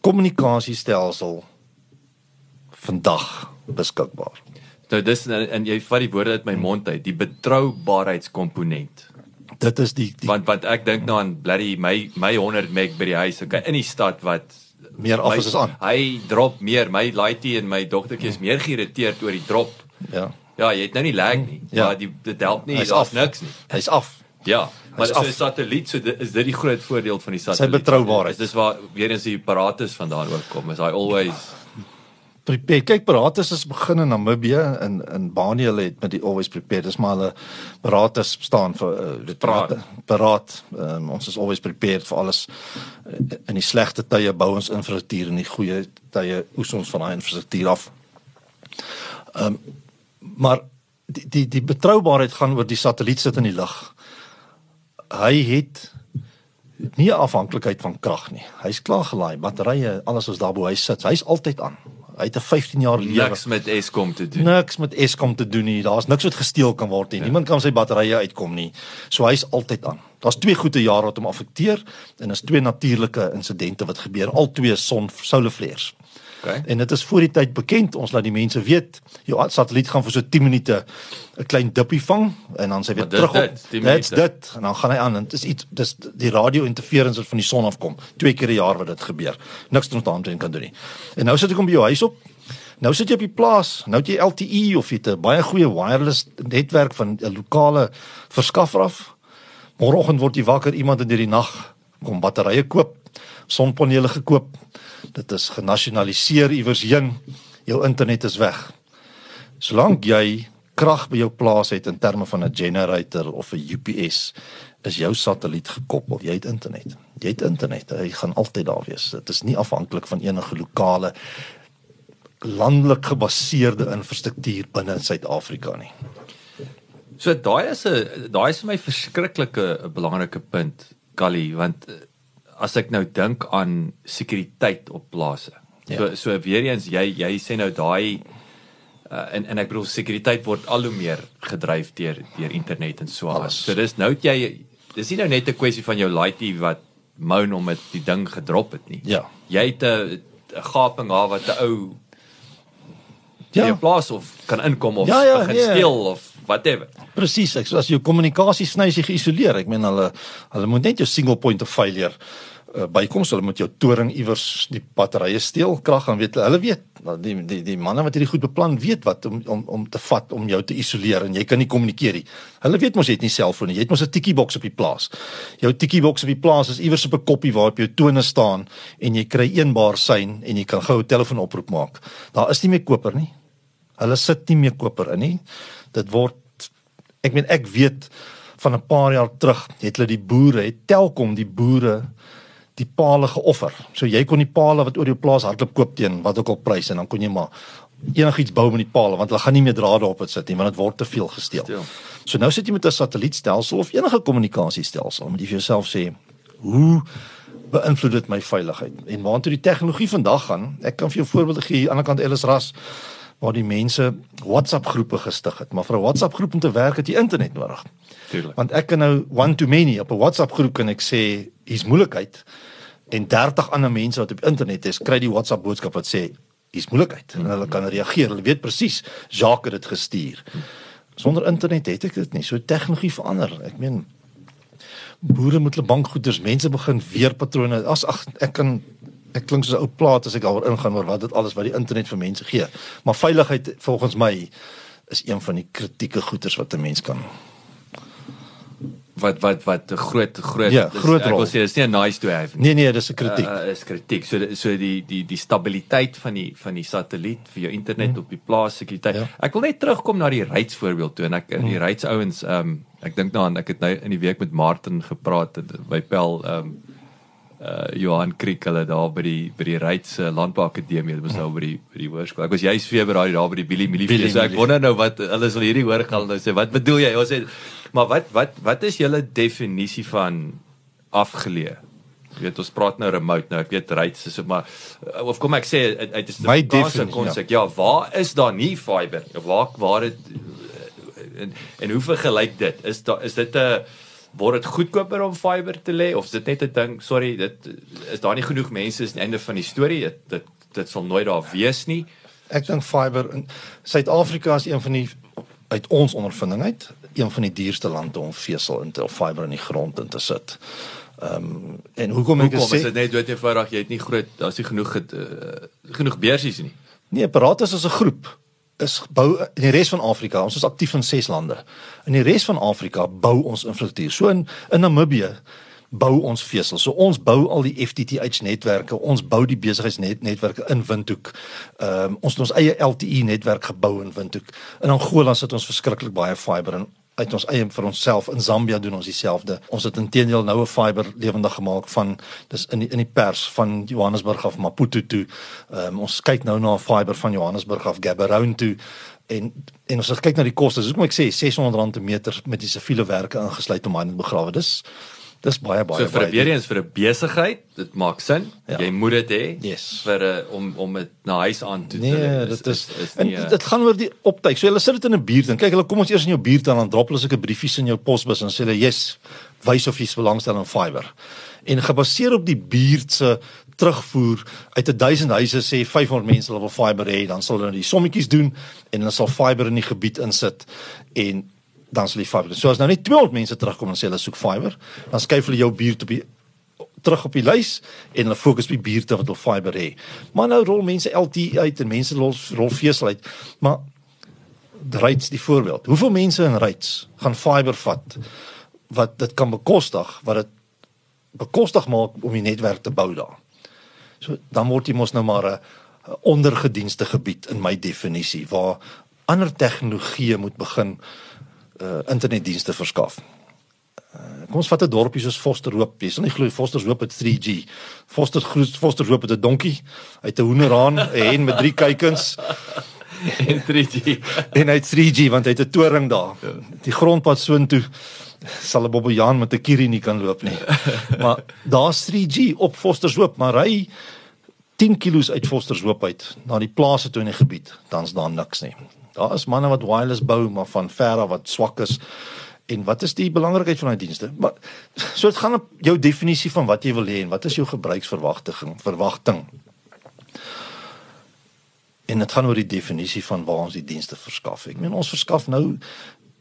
kommunikasiestelsel vandag beskikbaar. Nou dis en, en jy vat die woorde uit my mond uit, die betroubaarheidskomponent. Dit is die, die Want want ek dink nou aan bloody my my 100 meg by die huis, okay, in die stad wat meer af is aan. Hy drop meer, my laaitie en my dogtertjie is meer geïrriteerd oor die drop. Ja. Ja, jy het nou nie lag nie. Ja. Maar die dit help nie, daar's af. niks nie. Hy's af. Ja, maar so. 'n satelliet, so dit, is dit die groot voordeel van die satelliet. betroubaarheid. Dis waar weer eens die apparatus vandaan ook kom. Is hy always Prepare. Kyk, Paratus is begin in Namibië in in Bani hulle het met die always prepared. Dis maar hulle Paratus staan vir uh, Paraat. wat, Paraat. Um, ons is always prepared vir alles. Uh, in die slegte tye bou ons infrastruktuur en die goeie tye oes ons van daai infrastruktuur af. Ehm um, maar die die die betroubaarheid gaan oor die satelliet sit in die lug. Hy het nie afhanklikheid van krag nie. Hy's klaar gelaai, batterye, alles is daar bo hy sit. Hy's altyd aan. Hy het 'n 15 jaar lewe. niks met Eskom te doen. Niks met Eskom te doen nie. Daar's niks wat gesteel kan word nie. Ja. Niemand kan sy batterye uitkom nie. So hy's altyd aan. Daar's twee goeie jare wat hom affekteer en is twee natuurlike insidente wat gebeur. Al twee son solar flares. Okay. En dit is voor die tyd bekend. Ons laat die mense weet, jou satelliet gaan vir so 10 minute 'n klein dippie vang en dan sy weer terug op. dit, 10 Dit's dit en dan gaan hy aan en dit is iets dis die radio interference wat van die son afkom. Twee keer 'n jaar wat dit gebeur. Niks ons daaraan kan doen nie. En nou sit ek hom by jou huis op. Nou sit jy op die plaas. Nou het jy LTE of jy het 'n baie goeie wireless netwerk van 'n lokale verskaffer af. Môreoggend word jy wakker iemand in die nag kom batterye koop, sonpanele gekoop. Dit is genasionaliseer iewers heen. Jou internet is weg. Solank jy krag by jou plaas het in terme van 'n generator of 'n UPS, is jou satelliet gekoppel. Jy het internet. Jy het internet. Hy gaan altyd daar wees. Dit is nie afhanklik van enige lokale landelik gebaseerde infrastruktuur binne Suid-Afrika nie. So daai is 'n daai is vir my verskriklike 'n belangrike punt, Kali, want eh, as ek nou dink aan sekuriteit op plase. Ja. So so weer eens jy jy sê nou daai uh, en en ek bedoel sekuriteit word al hoe meer gedryf deur deur internet en so aan. So dis nou jy dis nie nou net 'n kwessie van jou laaitie wat moan om dit die ding gedrop het nie. Ja. Jy het 'n gaping daar wat 'n ou Ja. ja. plaas of kan inkom of Ja, ja, begin nee. steel of whatever. Presies, ek so as jou kommunikasie sny is jy geïsoleer. Ek meen hulle hulle moet net jou single point of failure uh, bykom, so hulle moet jou toring iewers die batterye steel, krag gaan weet hulle weet nou, die die die manne wat hierdie goed beplan weet wat om om om te vat om jou te isoleer en jy kan nie kommunikeer nie. Hulle weet mos jy het nie selfone nie. Jy het mos 'n tikkie boks op die plaas. Jou tikkie boks op die plaas is iewers op 'n koppie waarop jou tone staan en jy kry eenbaar sein en jy kan gou 'n telefoonoproep maak. Daar is nie meer koper nie. Hulle sit nie meer koper in nie. Dit word ek meen ek weet van 'n paar jaar terug het hulle die boere, het Telkom die boere die palle geoffer. So jy kon die palle wat oor jou plaas hardloop koop teen wat ook al prys en dan kon jy maar enigiets bou met die palle want hulle gaan nie meer drade op dit sit nie want dit word te veel gesteel. Steel. So nou sit jy met 'n satellietstelsel of enige kommunikasiestelsel, moet jy vir jouself sê, hoe beïnvloed dit my veiligheid? En waartoe die tegnologie vandag gaan? Ek kan vir jou voorbeelde gee aan die ander kant Ellis Ras waar die mense WhatsApp groepe gestig het, maar vir 'n WhatsApp groep om te werk het jy internet nodig. Tuurlik. Want ek kan nou one to many op 'n WhatsApp groep kan ek sê hier's moeilikheid en 30 ander mense wat op internet is, kry die WhatsApp boodskap wat sê hier's moeilikheid en hulle kan reageer. Hulle weet presies Jacques het dit gestuur. Sonder internet het ek dit nie. So tegnologie verander. Ek meen boere moet hulle bankgoeders, mense begin weer patrone. As ag ek kan ek klink soos 'n ou plaat as ek daaroor ingaan oor wat dit alles wat die internet vir mense gee. Maar veiligheid volgens my is een van die kritieke goeders wat 'n mens kan wat wat wat 'n groot groot Ja, dis- groot ek wil sê dis nie 'n nice to have nie. Nee nee, dis 'n kritiek. Uh, is kritiek. So so die die die stabiliteit van die van die satelliet vir jou internet mm. op die plaas sekuriteit. Ja. Ek wil net terugkom na die Ryds voorbeeld toe en ek mm. die Ryds ouens ehm um, ek dink daaraan ek het nou in die week met Martin gepraat by Pel ehm um, uh Johan Kriek hulle daar by die by die Ryds uh, Landbouakademie, dit was nou by die by die hoërskool. Ek was juis Februarie daar by die Billy Millie fees. So ek wonder nou wat hulle sal hierdie hoor gaan nou sê. Wat bedoel jy? Ons sê maar wat wat wat is julle definisie van afgeleë? Jy weet ons praat nou remote nou. Ek weet Ryds is maar uh, of kom ek sê uit uit 'n definisie, konsep. Ja. ja, waar is daar nie fiber? Waar waar dit en en hoe vergelyk dit? Is daar is dit 'n word dit goedkoper om fiber te lê of is dit net 'n ding, sorry, dit is daar nie genoeg mense is aan die einde van die storie. Dit dit dit sal nooit daar wees nie. Ek dink fiber in Suid-Afrika is een van die uit ons ondervinding uit een van die duurste lande om vesel in te fiber in die grond in te sit. Ehm um, en hoekom ek Hoekom dit is sê? dit net dood eenvoudig jy het nie groot daar's nie genoeg het, uh, genoeg beursies nie. Nee, Paratus is 'n groep is bou in die res van Afrika. Ons is aktief in 6 lande. In die res van Afrika bou ons infrastruktuur. So in in Namibië bou ons vesel. So ons bou al die FTTH netwerke. Ons bou die besigheidsnetwerke in Windhoek. Ehm um, ons het ons eie LTE netwerk gebou in Windhoek. In Angola sit ons verskriklik baie fiber in uit ons eie vir onsself in Zambia doen ons dieselfde. Ons het intedeel nou 'n fiber lewendig gemaak van dis in die, in die pers van Johannesburg af Maputo toe. Um, ons kyk nou na 'n fiber van Johannesburg af Gaborone toe en en ons kyk na die koste. Dis hoekom ek sê R600 per meter met die siviele werke ingesluit om my net begrawe. Dis dis baie baie So vir baie weer eens vir 'n besigheid, dit maak sin. Ja. Jy moet dit hê Yes. vir 'n om om dit na huis aan toe te Nee, lê. dit is, is nie, en eh, dit gaan oor die optyk. So hulle sit dit in 'n buurt en kyk hulle kom ons eers in jou buurt aan dan drop hulle sulke briefies in jou posbus en sê hulle, "Yes, wys of jy belangstel in fiber." En gebaseer op die buurt se terugvoer uit 1000 huise sê 500 mense hulle wil fiber hê, dan sal hulle die sommetjies doen en hulle sal fiber in die gebied insit en dan sal die fiber. So as nou net 200 mense terugkom en sê hulle soek fiber, dan skuif hulle jou buurt op die terug op die lys en hulle fokus op die buurte wat hulle fiber hê. Maar nou rol mense LTE uit en mense rol rol vesel uit. Maar Ryds die voorbeeld. Hoeveel mense in Ryds gaan fiber vat wat dit kan bekostig, wat dit bekostig maak om die netwerk te bou daar. So dan word jy mos nou maar 'n ondergedienste gebied in my definisie waar ander tegnologieë moet begin uh internetdienste verskaf. Uh, kom ons vat 'n dorpie soos Fosterhoop. Jy sal nie glo Fosterhoop het 3G. Foster Fosterhoop het 'n donkie, het 'n hoenderhaan, 'n hen met drie kuikens en 3G. en hy het 3G want hy het 'n toring daar. Die grondpad soontoe sal 'n bobbejaan met 'n kierie nie kan loop nie. Maar daar's 3G op Fostershoop, maar hy 10 km uit Fostershoop uit na die plase toe in die gebied, dan's daar niks nie. Daar is manne wat wireless bou, maar van ver af wat swak is. En wat is die belangrikheid van daai dienste? Maar so dit gaan op jou definisie van wat jy wil hê en wat is jou gebruiksverwagting, verwagting. En dit gaan oor die definisie van waar ons die dienste verskaf. Ek meen ons verskaf nou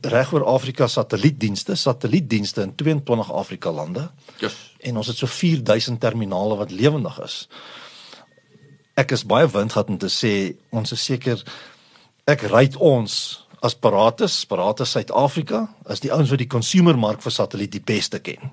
reg oor Afrika satellietdienste, satellietdienste in 22 Afrika lande. Yes. En ons het so 4000 terminale wat lewendig is. Ek is baie windgat om te sê ons is seker ek ry ons as Paratus, Paratus Suid-Afrika, as die ouens wat die consumermark vir satelliet die beste ken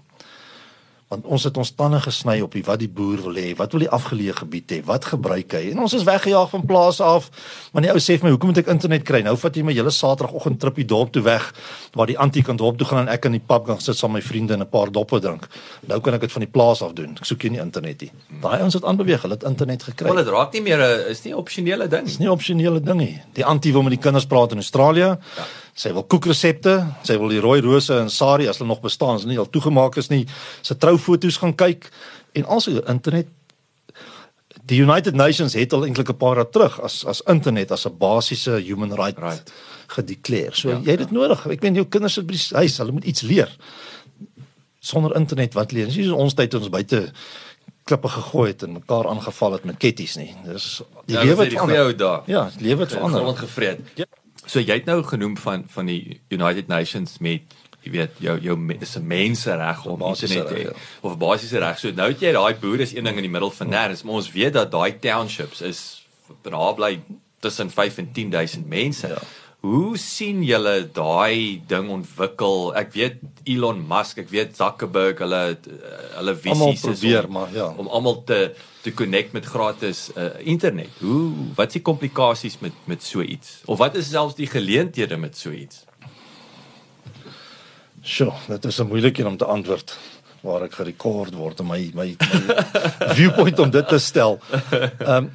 want ons het ons tande gesny op die wat die boer wil hê, wat wil die afgeleë gebied hê, wat gebruik hy? En ons is weggejaag van plase af. Maar die ou sê vir my, "Hoekom moet ek internet kry? Nou vat jy my hele Saterdagoggend trippie dorp toe weg waar die antie kan dorp toe gaan en ek in die pub gaan sit saam met my vriende en 'n paar doppe drink. Nou kan ek dit van die plaas af doen. Ek soek hier nie internet nie. Daai ouens het aanbeweeg, hulle het internet gekry. Wel dit raak nie meer 'n is nie 'n opsionele ding. Dis nie 'n opsionele ding nie. Die antie wil met die kinders praat in Australië. Ja. Sy wil koekresepte, sy wil die rooi rose en sari as hulle nog bestaan, as hulle nie al toegemaak is nie, sy troufoto's gaan kyk en also internet die United Nations het al eintlik 'n paar jaar terug as as internet as 'n basiese human right, Right. gedeklereer. So Ja, ja, jy het dit nodig. Ek meen jou kinders sit by die huis, hulle moet iets leer. Sonder internet wat leer? Dis nie ons tyd ons buite klippe gegooi het en mekaar aangeval het met ketties nie. Dis die Ja, lewe dit is het die goeie ou dae. Ja, die lewe het Verander verander. gevreet. Ja. So jy het nou genoem van van die United Nations met jy weet jou jou is 'n mensereg om internet te hê reg, of basiese reg. So nou het jy daai boere is een ding in die middel van nêrens, maar ons weet dat daai townships is daar bly tussen 5 en 10000 mense. Ja. Hoe sien julle daai ding ontwikkel? Ek weet Elon Musk, ek weet Zuckerberg, hulle hulle Almal visies is probeer, om, maar ja. om almal te te connect met gratis uh, internet. Hoe wat is die komplikasies met met so iets? Of wat is selfs die geleenthede met so iets? Sjoe, dit is 'n moeilike een om te antwoord waar ek gerekord word om my my, my viewpoint om dit te stel. Ehm um,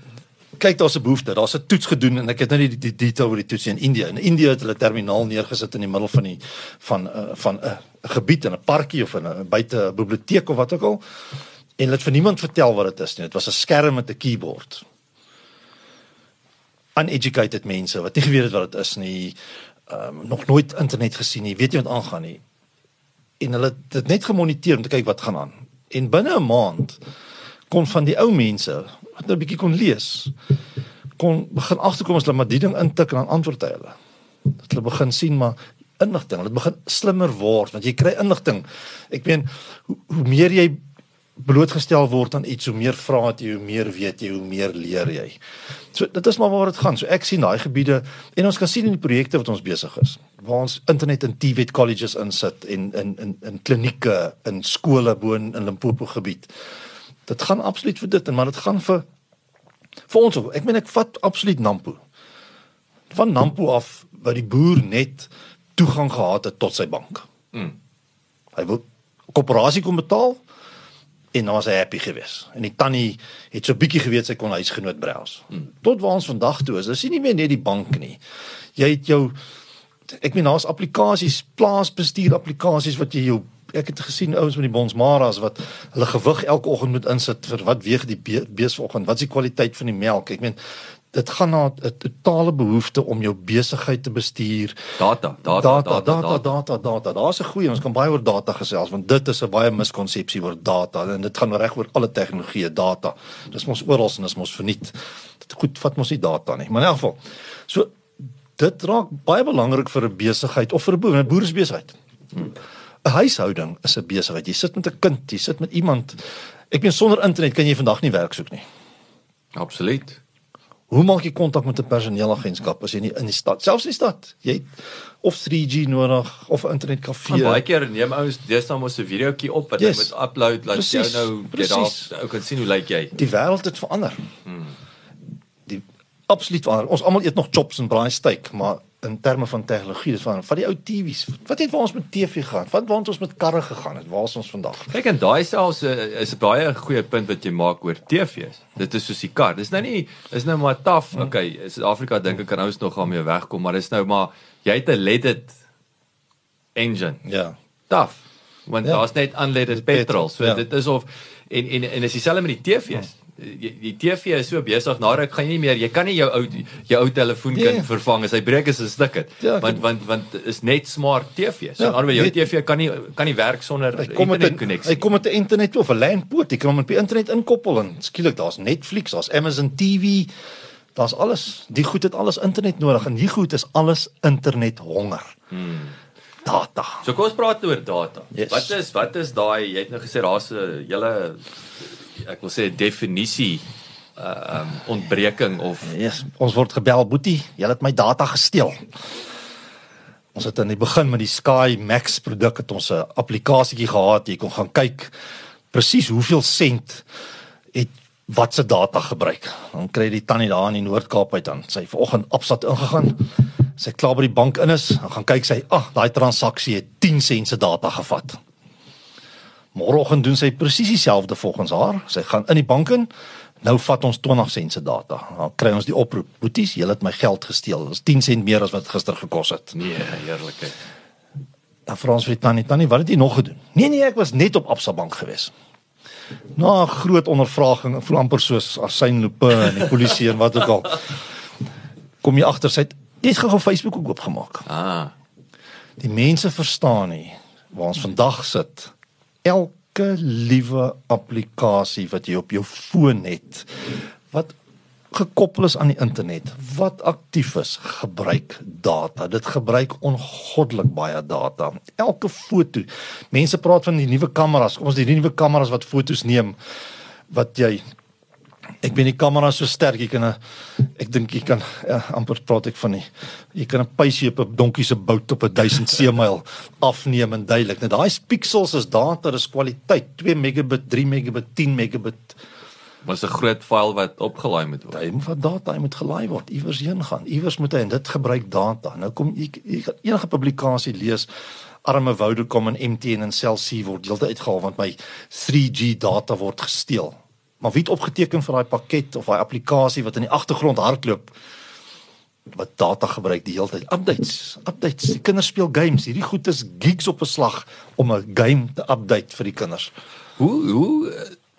kyk daar's 'n behoefte. Daar's 'n toets gedoen en ek het nou nie die, die detail oor die toets in Indië. In Indië het hulle terminaal neergesit in die middel van die van uh, van 'n uh, gebied in 'n parkie of in 'n buite biblioteek of wat ook al. En hulle het vir niemand vertel wat dit is nie. Dit was 'n skerm met 'n keyboard. Uneducated mense wat nie geweet het wat dit is nie. Ehm um, nog nooit internet gesien nie, weet nie wat aangaan nie en hulle het dit net gemoniteer om te kyk wat gaan aan. En binne 'n maand kon van die ou mense wat nou 'n bietjie kon lees, kon begin agterkom as hulle maar die ding intik en dan antwoord hy hulle. Dat hulle begin sien maar inligting, hulle begin slimmer word want jy kry inligting. Ek meen hoe, hoe meer jy blootgestel word aan iets, hoe meer vra jy, hoe meer weet jy, hoe meer leer jy. So dit is maar waar dit gaan. So ek sien daai gebiede en ons kan sien in die projekte wat ons besig is waar ons internet in TVET colleges insit en in in in klinieke, in skole bo in, in Limpopo gebied. Dit gaan absoluut vir dit en maar dit gaan vir vir ons ook. Ek meen ek vat absoluut Nampo. Van Nampo af waar die boer net toegang gehad het tot sy bank. Mm. Hy wou koöperasie kom betaal en dan was hy happy geweest. En die tannie het so bietjie geweet sy kon huisgenoot browse. Mm. Tot waar ons vandag toe is. Dis nie meer net die bank nie. Jy het jou ek meen daar's applikasies, plaasbestuur applikasies wat jy jou ek het gesien ouens met die bonsmaras wat hulle gewig elke oggend moet insit vir wat weeg die be bees vanoggend, wat is die kwaliteit van die melk? Ek meen dit gaan na 'n totale behoefte om jou besigheid te bestuur. Data, data, data, data, data, data. Daar's 'n goeie, ons kan baie oor data gesels want dit is 'n baie miskonsepsie oor data en dit gaan reg oor alle tegnologieë data. Dis mos oral en dis mos verniet. Dit goed vat mos nie data nie, maar in elk geval. So dit raak baie belangrik vir 'n besigheid of vir 'n boer, 'n boerebesigheid. 'n Huishouding is 'n besigheid. Jy sit met 'n kind, jy sit met iemand. Ek meen sonder internet kan jy vandag nie werk soek nie. Absoluut. Hoe maak jy kontak met 'n personeelagentskap as jy nie in die stad, selfs in die stad, jy het of 3G nodig of 'n internetkafee. Baie keer neem ouens deesdae mos 'n videoetjie op wat Yes. jy moet upload laat Precies, nou jy daar ou kan sien hoe lyk jy. Die wêreld het verander. Die absoluut verander. Ons almal eet nog chops en braai steak, maar in terme van tegnologie, dis van van die ou TV's. Wat het waar ons met TV gaan? Wat waar het ons met karre gegaan het? Waar is ons vandag? Kyk en daai selfs uh, is 'n baie goeie punt wat jy maak oor TV's. Dit is soos die kar. Dis nou nie is nou maar taaf. Okay, in Suid-Afrika dink ek kan ouens nog daarmee wegkom, maar dis nou maar jy het 'n leaded engine. Ja. Taaf. Want Ja. daar's net unleaded petrol. So ja. dit is of en en en is dieselfde met die TV's. Die, die TV is so besig na ruk gaan jy nie meer jy kan nie jou ou jou ou telefoon Nee. kan vervang as hy breek is 'n stuk dit Ja, want want want is net smart TV's so Ja, anderswoorde jou net- TV kan nie kan nie werk sonder 'n internetkonneksie hy kom met 'n internet of 'n LAN-poort. Jy kan hom op die internet inkoppel en skielik daar's Netflix, daar's Amazon TV. Daar's alles. Die goed het alles internet nodig en die goed is alles internet honger. Hmm. Data. So kom ons praat oor data. Yes. Wat is wat is daai jy het nou gesê daar's 'n hele ek wil sê definisie uh um ontbreking of Yes, ons word gebel boetie, jy het my data gesteel. Ons het in die begin met die Sky Max produk het ons 'n applikasietjie gehad. Jy kon gaan kyk presies hoeveel sent het wat se data gebruik. Dan kry jy die tannie daar in die Noord-Kaap uit dan. Sy vanoggend Absat ingegaan. Sy klaar by die bank in is. Dan gaan kyk sy, ag, ah, daai transaksie het 10 sent se data gevat. Môreoggend doen sy presies dieselfde volgens haar. Sy gaan in die bank in. Nou vat ons 20 sent se data. Dan kry ons die oproep: "Boeties, jy het my geld gesteel. Dit is 10 sent meer as wat gister gekos het." nee, heerlikheid. Dan vra ons vir die tannie: "Tannie, wat het jy nog gedoen?" "Nee nee, ek was net op Absa Bank gewees." Na 'n groot ondervraging, voel amper soos Asyn Lope en die polisie en wat ook al. Kom jy agter sy het net gou Facebook ook oopgemaak. Ah, Die mense verstaan nie waar ons vandag sit. Elke liewe applikasie wat jy op jou foon het wat gekoppel is aan die internet, wat aktief is, gebruik data. Dit gebruik ongoddelik baie data. Elke foto. Mense praat van die nuwe kameras. Kom ons die nuwe kameras wat fotos neem wat jy Ek ben die kamera so sterk jy kan 'n ek dink jy kan ja, amper praat ek van nie. Jy kan 'n pysie op 'n donkie se bout op 'n 1000 seemyl afneem en duidelik. Nou daai pixels is data, dis kwaliteit 2 megabit, 3 megabit, 10 megabit. Was 'n groot file wat opgelaai moet word. Hy moet van data, hy moet gelaai word, iewers heen gaan. Iewers moet hy en dit gebruik data. Nou kom jy, jy gaan enige publikasie lees arme Vodacom en MTN en Cell C word deeltyd uitgehaal want my 3G data word gesteel. Maar wie het opgeteken vir daai pakket of daai applikasie wat in die agtergrond hardloop wat data gebruik die hele tyd. Updates, updates. Die kinders speel games. Hierdie goed is gigs op 'n slag om 'n game te update vir die kinders. Hoe hoe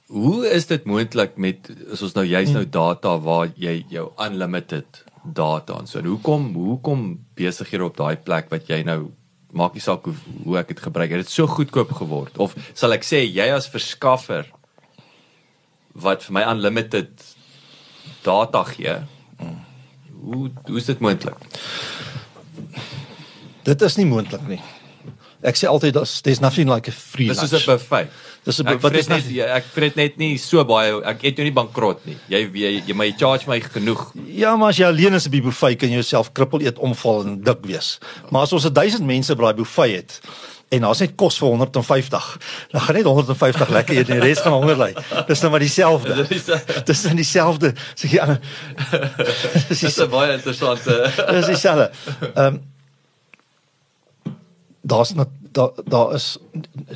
hoe is dit moontlik met as ons nou juist nou data waar jy jou unlimited data en so. En hoekom hoekom besighede op daai plek wat jy nou maak nie saak hoe, hoe ek dit gebruik. Het dit so goedkoop geword of sal ek sê jy as verskaffer wat vir my unlimited data gee? Hoe hoe is dit moontlik? Dit is nie moontlik nie. Ek sê altyd daar's there's nothing like a free Dis lunch. is 'n buffet. Dis 'n wat is net jy- ek vret net nie so baie ek eet jou nie bankrot nie. Jy jy, jy my charge my genoeg. Ja, maar as jy alleen is op die buffet kan jy jouself krippel eet omval en dik wees. Maar as ons 1000 mense by daai buffet het en daar's net kos vir 150, dan gaan net 150 lekker eet en die res gaan honger ly. Dis nou maar dieselfde. Dis dan dieselfde. Sê jy ander. Dis 'n baie interessante dis dieselfde. Ehm um, daar's nat- daar daar is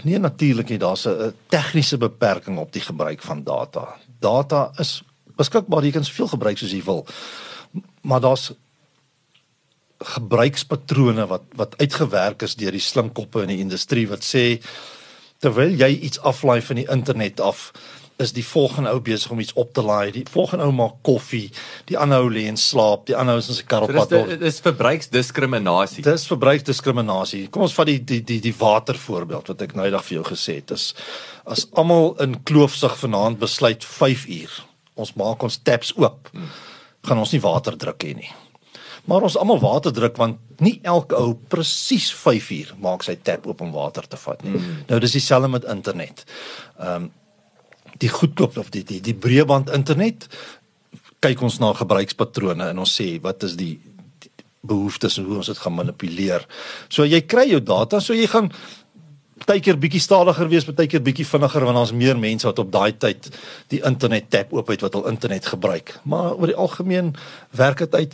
nie natuurlik nie, daar's 'n tegniese beperking op die gebruik van data. Data is beskikbaar, jy kan soveel gebruik soos jy wil. Maar daar's gebruikspatrone wat wat uitgewerk is deur die slim koppe in die industrie wat sê terwyl jy iets aflaai van die internet af is die volgende ou besig om iets op te laai. Die volgende ou maak koffie, die ander ou lê en slaap, die ander ou is in sy kar op Dis pad. door. dit is verbruiksdiskriminasie. Dis verbruiksdiskriminasie. Kom ons vat die die die die water voorbeeld wat ek nou eendag vir jou gesê het. Is as almal in kloofsig vanaand besluit 5 uur. Ons maak ons taps oop. Gaan ons nie water druk hê nie. Maar ons almal water druk want nie elke ou presies 5 uur maak sy tap oop om water te vat nie. Mm. Nou dis dieselfde met internet. Ehm um, die goedkoop of die die die breëband internet kyk ons na gebruikspatrone en ons sê wat is die die behoeftes en hoe ons dit gaan manipuleer. So jy kry jou data, so jy gaan partykeer bietjie stadiger wees, partykeer bietjie vinniger want daar's meer mense wat op daai tyd die internet tap oop het wat al internet gebruik. Maar oor die algemeen werk dit uit.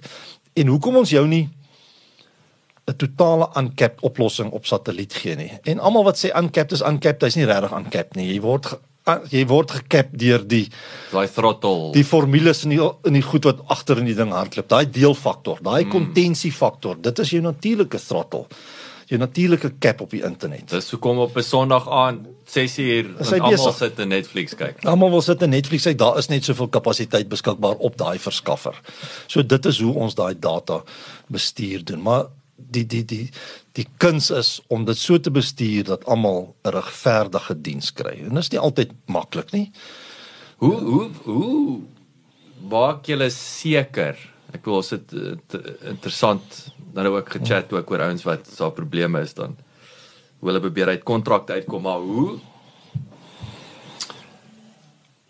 En hoekom ons jou nie 'n totale uncapped oplossing op satelliet gee nie. En almal wat sê uncapped is uncapped, hy's nie regtig uncapped nie. Jy word jy word gekap deur die Daai throttle. die formules in die in die goed wat agter in die ding hardloop. Daai deelfaktor, daai Hmm. kontensifaktor, dit is jou natuurlike throttle. Jou natuurlike cap op die internet. Dis hoekom op 'n Sondag aan 6uur Is hy en almal sit en Netflix kyk. Almal wil sit in Netflix kyk, daar is net soveel kapasiteit beskikbaar op daai verskaffer. So dit is hoe ons daai data bestuur doen. Maar die die die die kuns is om dit so te bestuur dat almal 'n regverdige diens kry. En dit is nie altyd maklik nie. Hoe hoe hoe maak julle seker? Ek wil ons dit te- interessant nou ook gechat ook oor ouens wat so probleme is dan hoe hulle probeer uit kontrakte uitkom, maar hoe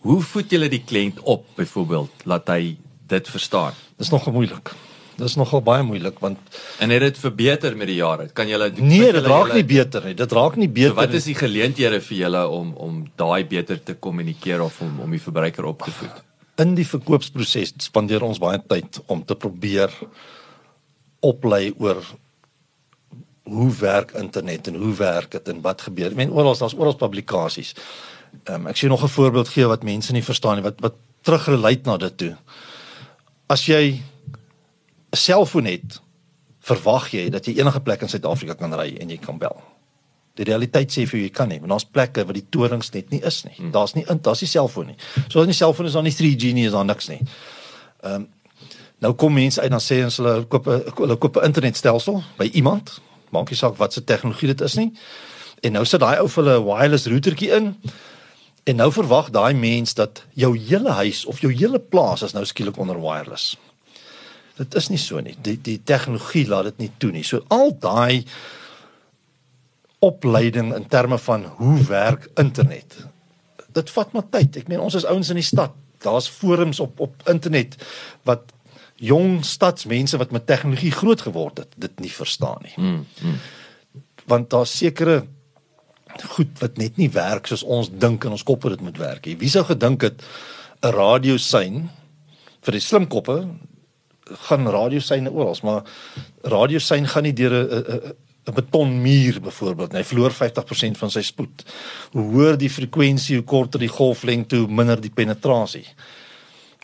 hoe voed julle die kliënt op byvoorbeeld laat hy dit verstaan? Dis nogal moeilik. Dis nogal baie moeilik want En het dit verbeter met die jare? Kan julle nee, vind dit raak julle- nie beter nie. Dit raak nie beter So wat is die geleenthede vir julle om om daai beter te kommunikeer of om om die verbruiker op te voed? in die verkoopsproses spandeer ons baie tyd om te probeer oplei oor hoe werk internet en hoe werk dit en wat gebeur. Ek meen oral daar's oral publikasies. Ehm um, ek sien nog 'n voorbeeld gee wat mense nie verstaan nie wat wat terugrelate na dit toe. As jy 'n selfoon het, verwag jy dat jy enige plek in Suid-Afrika kan ry en jy kan bel. Die realiteit sê vir jou jy kan nie, want daar's plekke waar die torings net nie is nie. Hmm. Daar's nie in, daar's nie selfoon nie. So as nie selfoon is daar nie 3G nie, is daar niks nie. Ehm um, nou kom mense uit dan sê ons hulle koop 'n hulle koop 'n internetstelsel by iemand. Maak nie saak wat se tegnologie dit is nie. En nou sit daai ou vir hulle 'n wireless routertjie in. En nou verwag daai mens dat jou hele huis of jou hele plaas is nou skielik onder wireless. Dit is nie so nie. Die die tegnologie laat dit nie toe nie. So al daai opleiding in terme van hoe werk internet. Dit vat maar tyd. Ek meen ons is ouens in die stad. Daar's forums op op internet wat jong stadsmense wat met tegnologie groot geword het, dit nie verstaan nie. Mm, mm. Want daar's sekere goed wat net nie werk soos ons dink in ons koppe dit moet werk nie. Wie sou gedink het 'n radiosein vir die slim koppe gaan radioseine oral, maar radiosein gaan nie deur 'n 'n betonmuur byvoorbeeld, hy verloor 50% van sy spoed. Hoe hoër die frekwensie, hoe korter die golflengte, hoe minder die penetrasie.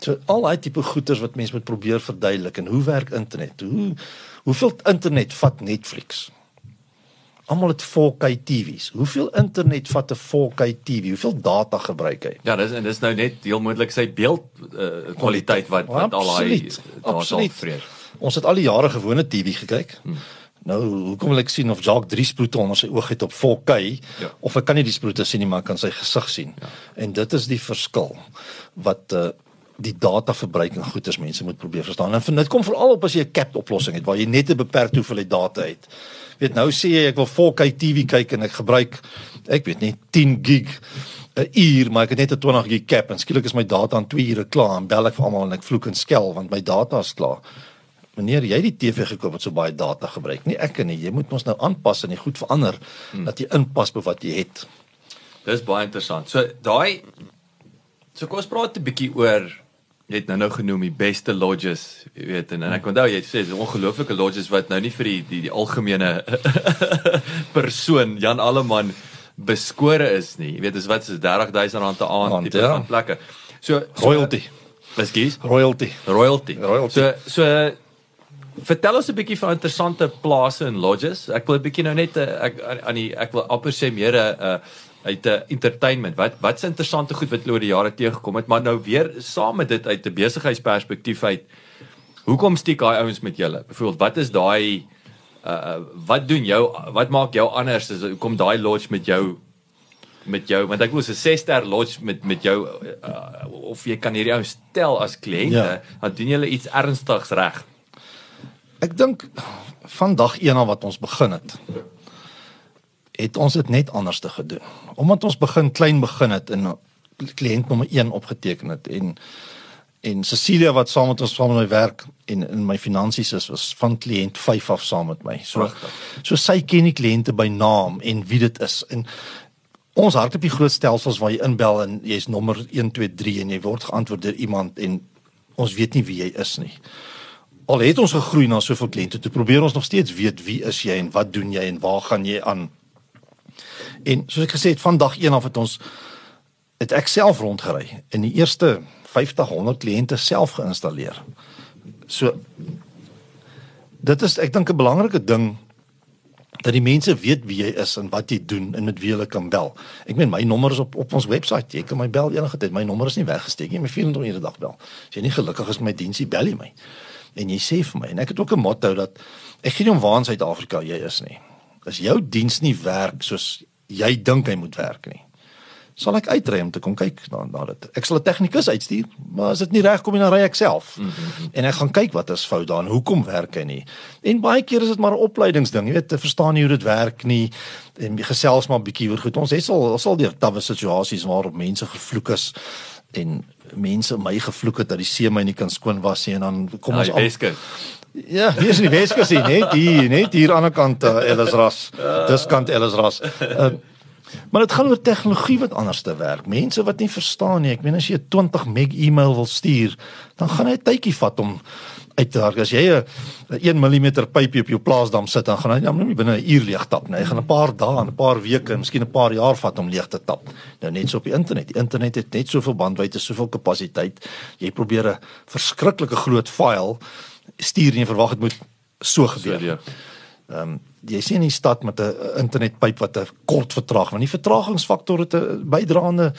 So al daai tipe goeters wat mense moet probeer verduidelik en hoe werk internet? Hoe hoeveel internet vat Netflix? Almal het 4K TV's. Hoeveel internet vat 'n 4K TV? Hoeveel data gebruik hy? Ja, dis en dis nou net heel moontlik sy beeld uh, kwaliteit wat wat al daai data vrees. Ons het al die jare gewone TV gekyk. Hmm. Nou, hoekom wil ek sien of Jacques drie sproete onder sy oog het op 4K ja. of ek kan nie die sproete sien nie, maar kan sy gesig sien. Ja. En dit is die verskil wat uh, die data verbruik en goeders mense moet probeer verstaan. En dit kom veral op as jy 'n capped oplossing het waar jy net 'n beperkte hoeveelheid data het. Weet nou sê jy ek wil 4K TV kyk en ek gebruik ek weet net 10 gig 'n uur, maar ek het net 'n 20 gig cap en skielik is my data in 2 ure klaar en bel ek vir almal en ek vloek en skel want my data is klaar. Wanneer jy die TV gekoop het so baie data gebruik, nie ek nie, jy moet mos nou aanpas en dit goed verander hmm. dat jy inpas by wat jy het. Dis baie interessant. So daai so kom ons praat 'n bietjie oor jy het nou nou genoem die beste lodges, jy weet en, en ek onthou jy sê dis ongelooflike lodges wat nou nie vir die die, die algemene persoon Jan Alleman beskore is nie. Jy weet dis wat is 30000 rand te aand tipe ja. van plekke. So, so royalty. Wat skies? Royalty. Royalty. Royalty. So so vertel ons 'n bietjie van interessante plase en lodges. Ek wil 'n bietjie nou net eh, ek aan die ek wil amper sê meer 'n uh, uit 'n uh, entertainment. Wat wat's interessante goed wat oor die jare teëgekom het, maar nou weer saam met dit uit 'n besigheidsperspektief uit. Hoekom stiek daai ouens met julle? Byvoorbeeld, wat is daai uh wat doen jou wat maak jou anders as kom daai lodge met jou met jou want ek wil 'n 6 ster lodge met met jou uh, of jy kan hierdie ou stel as kliënte, ja. dan doen julle iets ernstigs reg. Ek dink van dag 1 af wat ons begin het, het ons dit net anders te gedoen. Omdat ons begin klein begin het en kliënt nommer 1 opgeteken het en en Cecilia wat saam met ons saam met my werk en in my finansies is was van kliënt 5 af saam met my. So so sy ken die kliënte by naam en wie dit is en ons hardloop die groot stelsels waar jy inbel en jy's nommer 1 2 3 en jy word geantwoord deur iemand en ons weet nie wie jy is nie. Al het ons gegroei na soveel kliënte, toe probeer ons nog steeds weet wie is jy en wat doen jy en waar gaan jy aan? En soos ek gesê het van dag 1 af het ons het ek self rondgery en die eerste 50 100 kliënte self geïnstalleer. So dit is ek dink 'n belangrike ding dat die mense weet wie jy is en wat jy doen en met wie hulle kan bel. Ek meen my nommer is op op ons webwerf. Jy kan my bel enige tyd. My nommer is nie weggesteek nie. My 24 ure dag bel. As jy nie gelukkig is met my diensie, bel jy my. En jy sê vir my en ek het ook 'n motto dat ek gee nie om waar in Suid-Afrika jy is nie. As jou diens nie werk soos jy dink hy moet werk nie. Sal ek uitry om te kom kyk na na dit. Ek sal 'n tegnikus uitstuur, maar as dit nie reg kom nie dan ry ek self. Mm -hmm. En ek gaan kyk wat is fout daar en hoekom werk hy nie. En baie keer is dit maar 'n opleidingsding, jy weet, te verstaan hoe dit werk nie en gesels maar 'n bietjie oor goed. Ons het al ons al deur tawwe situasies waarop mense gevloek is en mense my gevloek het dat die see my nie kan skoon was nie en dan kom ja, ons al Ja, hier is die Weskus hier, net hier, net hier aan die kant uh, Ellis Ras. Dis kant Ellis Ras. Uh, maar dit gaan oor tegnologie wat anders te werk. Mense wat nie verstaan nie. Ek meen as jy 'n 20 meg e-mail wil stuur, dan gaan hy 'n tydjie vat om uit te werk. As jy 'n 1 mm pypie op jou plaasdam sit, dan gaan hy nou nie binne 'n uur leeg tap nie. Hy gaan 'n paar dae, 'n paar weke, miskien 'n paar jaar vat om leeg te tap. Nou net so op die internet. Die internet het net soveel bandwydte, soveel kapasiteit. Jy probeer 'n verskriklike groot file stuur en verwag dit moet so gebeur. Ja. Ehm um, jy sien in die stad met 'n internetpyp wat 'n kort vertraag, want die vertragingsfaktor het 'n bydraende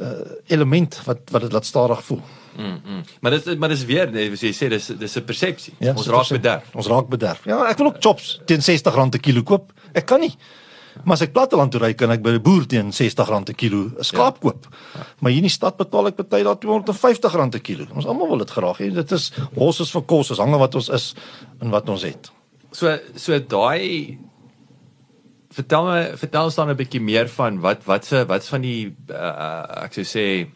uh, element wat wat dit laat stadig voel. Mm, mm. Maar dit maar dis weer nee, jy sê dis dis 'n persepsie. Ja, ons raak bederf. Ons raak bederf. Ja, ek wil ook chops teen R60 'n kilo koop. Ek kan nie. Maar as ek platteland toe ry kan ek by 'n boer teen R60 'n kilo 'n skaap ja. koop. Ja. Maar hier in die stad betaal ek baie daar R250 'n kilo. Ons almal wil dit graag hê. Dit is ons is vir kos, ons hange wat ons is en wat ons het. So so daai vertel my vertel ons dan 'n bietjie meer van wat wat se wat's van die uh, ek sou sê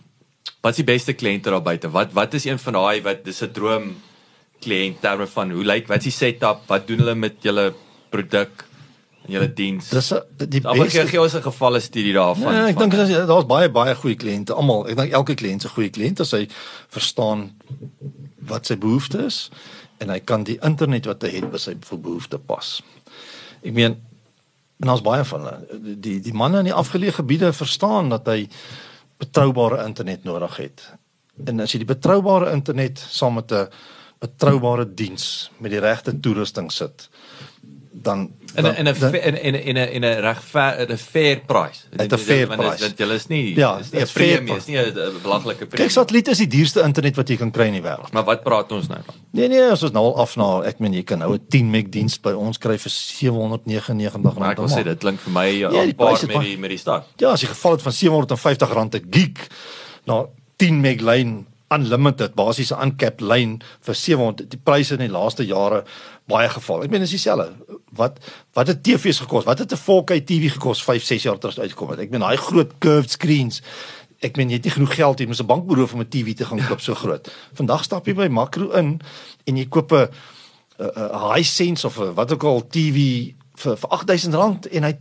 Wat is die beste kliënte daar buite? Wat wat is een van daai wat dis 'n droom kliënt terme van hoe lyk wat is die setup? Wat doen hulle met julle produk en julle diens? Dis die Maar gee beste ons 'n gevalle studie daarvan. Ja, ek dink daar's daar's baie baie goeie kliënte. Almal, ek dink elke kliënt is 'n goeie kliënt as hy verstaan wat sy behoefte is en hy kan die internet wat hy het by sy behoefte pas. Ek meen en daar's baie van hulle. Die die manne in die afgeleë gebiede verstaan dat hy betroubare internet nodig het. En as jy die betroubare internet saam met 'n betroubare diens met die regte toerusting sit, dan in 'n in 'n in 'n in 'n in 'n in 'n regver 'n fair price. A fair dit- price. Want julle is nie Ja, is nie 'n premie, is nie 'n 'n belangrike premie. Kyk, satelliet is die duurste internet wat jy kan kry in die wêreld. Maar wat praat ons nou van? Nee nee, ons nou al af na, ek meen jy kan nou 'n 10 meg diens by ons kry vir 799 Maar rand. ek wil sê dit klink vir my Ja, ja, die paar met die met die stad. Ja, as jy geval het van 750 rand 'n gig na 10 meg lyn unlimited basiese uncapped lyn vir 700 die pryse in die laaste jare baie geval. Ek meen dis dieselfde. Wat wat het TV's gekos? Wat het 'n 4K TV gekos 5, 6 jaar terug uitgekom het? Ek meen daai groot curved screens. Ek meen jy het nie genoeg geld jy moet 'n bank beroof om 'n TV te gaan koop so groot. Vandag stap jy by Makro in en jy koop 'n 'n- 'n Hisense of 'n wat ook al TV vir vir 8000 rand en hy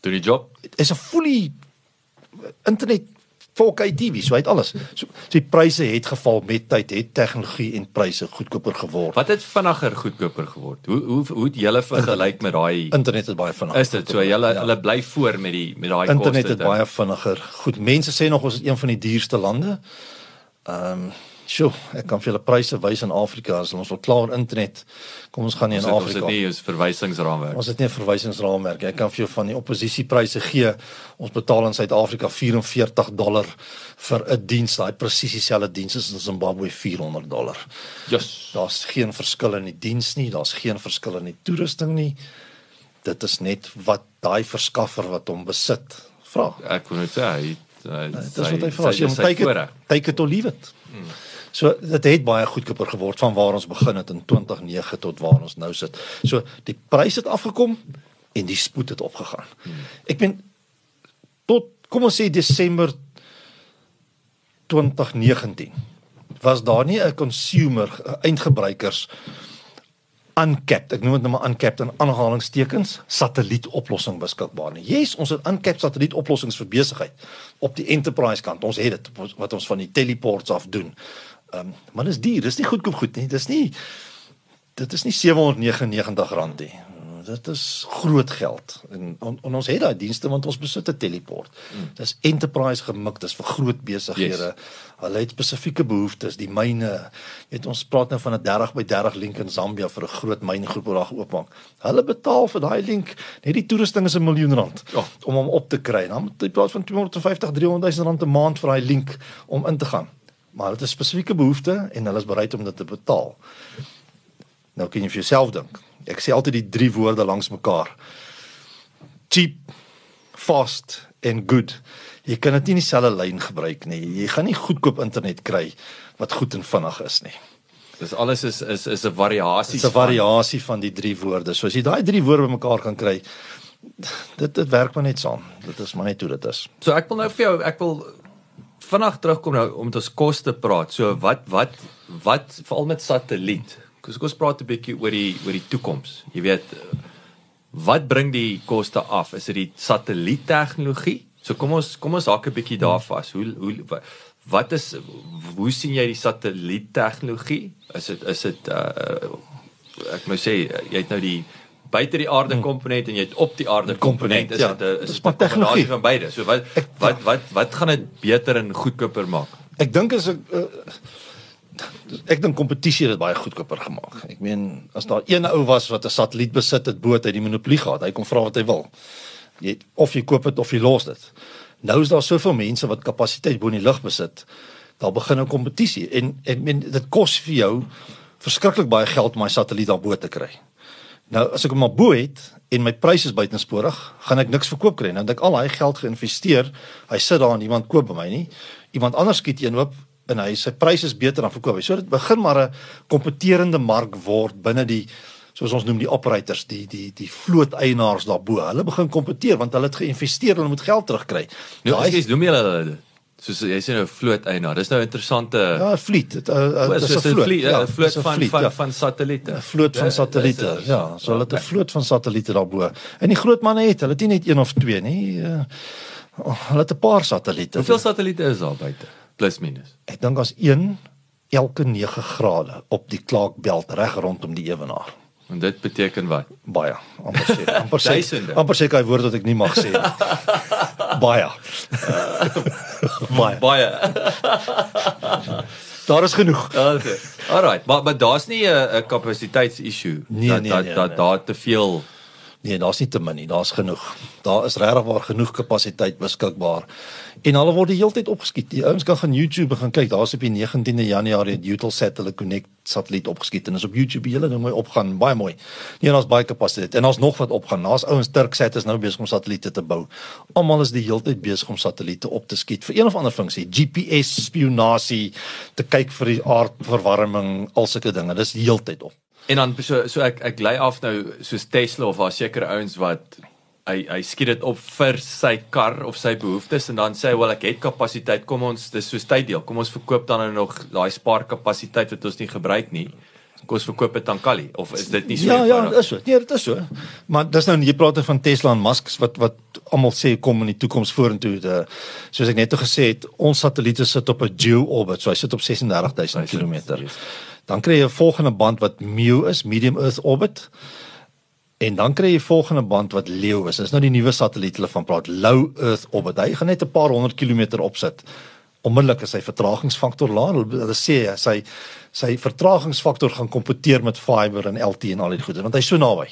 Doen die job. is 'n fully internet 4K TV, so hy het alles. So, so die pryse het geval met tyd, het tegnologie en pryse goedkoper geword. Wat het vinniger goedkoper geword? Hoe hoe hoe het julle vergelyk met daai Internet het baie vinniger. Is dit so julle hulle bly voor met die met daai koste? internet ding? baie vinniger. Goed, mense sê nog ons is een van die duurste lande. Ehm, um, sjoe, ek kan vir julle pryse wys in Afrika as ons wil klaar internet. Kom ons gaan nie Ons in het, ons het Afrika. nie ons verwysingsraamwerk. Ons het nie 'n verwysingsraamwerk. Ek kan vir jou van die oppositiepryse gee. Ons betaal in Suid-Afrika 44 dollar vir 'n diens. Daai presies dieselfde diens is in Zimbabwe 400 dollar. Yes. Daar's geen verskil in die diens nie, daar's geen verskil in die toerusting nie. Dit is net wat daai verskaffer wat hom besit vra. Ek kon net sê hy Dit is wat hy vra. Jy take it, take it or leave it. Hmm. So dit het baie goedkoper geword van waar ons begin het in 2009 tot waar ons nou sit. So die prys het afgekom en die spoed het opgegaan. Ek ben tot kom ons sê Desember 2019 was daar nie 'n consumer 'n eindgebruikers uncapped ek noem dit nou maar uncapped in aanhalingstekens satellietoplossing beskikbaar nie. Yes, ons het uncapped satellietoplossings vir besigheid op die enterprise kant. Ons het dit wat ons van die teleports af doen. Ehm um, maar dis duur, dis nie goedkoop goed nie. Dis nie dit is nie 799 rand nie. Dit is groot geld. En, en, en ons het daai dienste want ons besit 'n teleport. Mm. Dis enterprise gemik, dis vir groot besighede. Yes. Hulle het spesifieke behoeftes, die myne. Jy weet ons praat nou van 'n 30 by 30 link in Zambia vir 'n groot myngroep wat daar geoopmaak. Hulle betaal vir daai link, net die toerusting is 'n miljoen rand Ja. om hom op te kry. Dan moet jy praat van 250 300 000 rand 'n maand vir daai link om in te gaan. Maar hulle het 'n spesifieke behoefte en hulle is bereid om dit te betaal. Nou kan jy vir jouself dink. Ek sê altyd die drie woorde langs mekaar. Cheap, fast en good. Jy kan dit nie in dieselfde lyn gebruik nie. Jy gaan nie goedkoop internet kry wat goed en vinnig is nie. Dis alles is is is 'n variasie. Dit is 'n variasie van die drie woorde. So as jy daai drie woorde bymekaar kan kry, dit dit werk maar net saam. Dit is maar net hoe dit is. So ek wil nou vir jou ek wil vinnig terugkom nou om ons koste praat. So wat wat wat veral met satelliet. Kom ons praat 'n bietjie oor die oor die toekoms. Jy weet wat bring die koste af? Is dit die satelliettegnologie? So kom ons kom ons hak 'n bietjie daar vas. Hoe hoe wa- wat is hoe sien jy die satelliettegnologie? Is dit is dit uh ek moet sê jy het nou die buite die aarde komponent en jy het op die aarde komponent. Is ja. dit 'n is 'n kombinasie van beide? So wat Ek- wat wat wat gaan dit beter en goedkoper maak? Ek dink as ek uh, ek dink kompetisie het dit baie goedkoper gemaak. Ek meen as daar een ou was wat 'n satelliet besit het, boot hy die monopolie gehad. Hy kon vra wat hy wil. Jy of jy koop dit of jy los dit. Nou is daar soveel mense wat kapasiteit bo in die lug besit. Daar begin 'n kompetisie en ek meen dit kos vir jou verskriklik baie geld om my satelliet daarbo te kry. Nou as ek hom maar bo het en my pryse is buitensporig, gaan ek niks verkoop kry. Nou dink al daai geld geïnvesteer, hy sit daar en iemand koop by my nie. Iemand anders skiet een oop en hy sy pryse is beter dan verkoop hy. So dit begin maar 'n kompeterende mark word binne die soos ons noem die operators, die die die vloot eienaars daarbo. Hulle begin kompeteer want hulle het geïnvesteer, hulle moet geld terugkry. Nou as jy noem jy hulle dit. Soos jy sê nou vloot eienaar. Dis nou 'n interessante Ja, 'n vliet. Dit uh, Dis dis 'n 'n vloot. vliet, Ja, ja, 'n vloot 'n van vliet, van ja. van satelliete. 'n vloot van Dis- satelliete. dis- Ja, so hulle het 'n vloot van satelliete daarbo. En die groot manne het, hulle het nie net een of twee nie. Uh, hulle het 'n paar satelliete. Hoeveel satelliete is daar buite? Plus minus. Ek dink as een elke 9 grade op die Clark-belt reg rondom die ewenaar. En dit beteken wat? Baie. Amper sê, amper sê, Duisende. amper sê hy woord wat ek nie mag sê nie. Baie. Baie. Baie. Daar is genoeg. okay. Alright, maar maar daar's nie 'n 'n kapasiteitsissue Nee, dat nee, dat nee, dat nee. daar te veel Nee, daar's nie te min nie, daar's genoeg. Daar is regtig waar genoeg kapasiteit beskikbaar. En hulle word die hele tyd opgeskiet. Die ouens kan gaan YouTube gaan kyk. Daar's op die 19de Januarie het Eutelsat hulle Connect satelliet opgeskiet en is op YouTube die hele ding mooi opgaan, baie mooi. Nee, daar's baie kapasiteit en daar's nog wat opgaan. Daar's ouens Turksat is nou besig om satelliete te bou. Almal is die hele tyd besig om satelliete op te skiet vir een of ander funksie, GPS spionasie, te kyk vir die aardverwarming, al sulke dinge. Dis die hele tyd op. En dan so so ek ek lei af nou soos Tesla of daar sekere ouens wat hy hy skiet dit op vir sy kar of sy behoeftes en dan sê hy wel ek het kapasiteit kom ons dis soos tyddeel kom ons verkoop dan nou nog daai spaarkapasiteit wat ons nie gebruik nie kom ons verkoop dit aan Kali of is dit nie so Ja, ja, eenvoudig? dit is so. Nee, dit is so. Maar dis nou jy praat van Tesla en Musk wat wat almal sê kom in die toekoms vorentoe. De, soos ek net gesê het, ons satelliete sit op 'n geo orbit, so hy sit op 36000 km. yes. Dan kry jy 'n volgende band wat MEO is, medium earth orbit. En dan kry jy volgende band wat LEO is. Dis nou die nuwe satelliet hulle van praat, low earth orbit. Hy gaan net 'n paar honderd kilometer opsit. Onmiddellik is sy vertragingsfaktor laag. Hulle, sê sy sy vertragingsfaktor gaan kompeteer met fiber en LTE en al die goede want hy's so naby.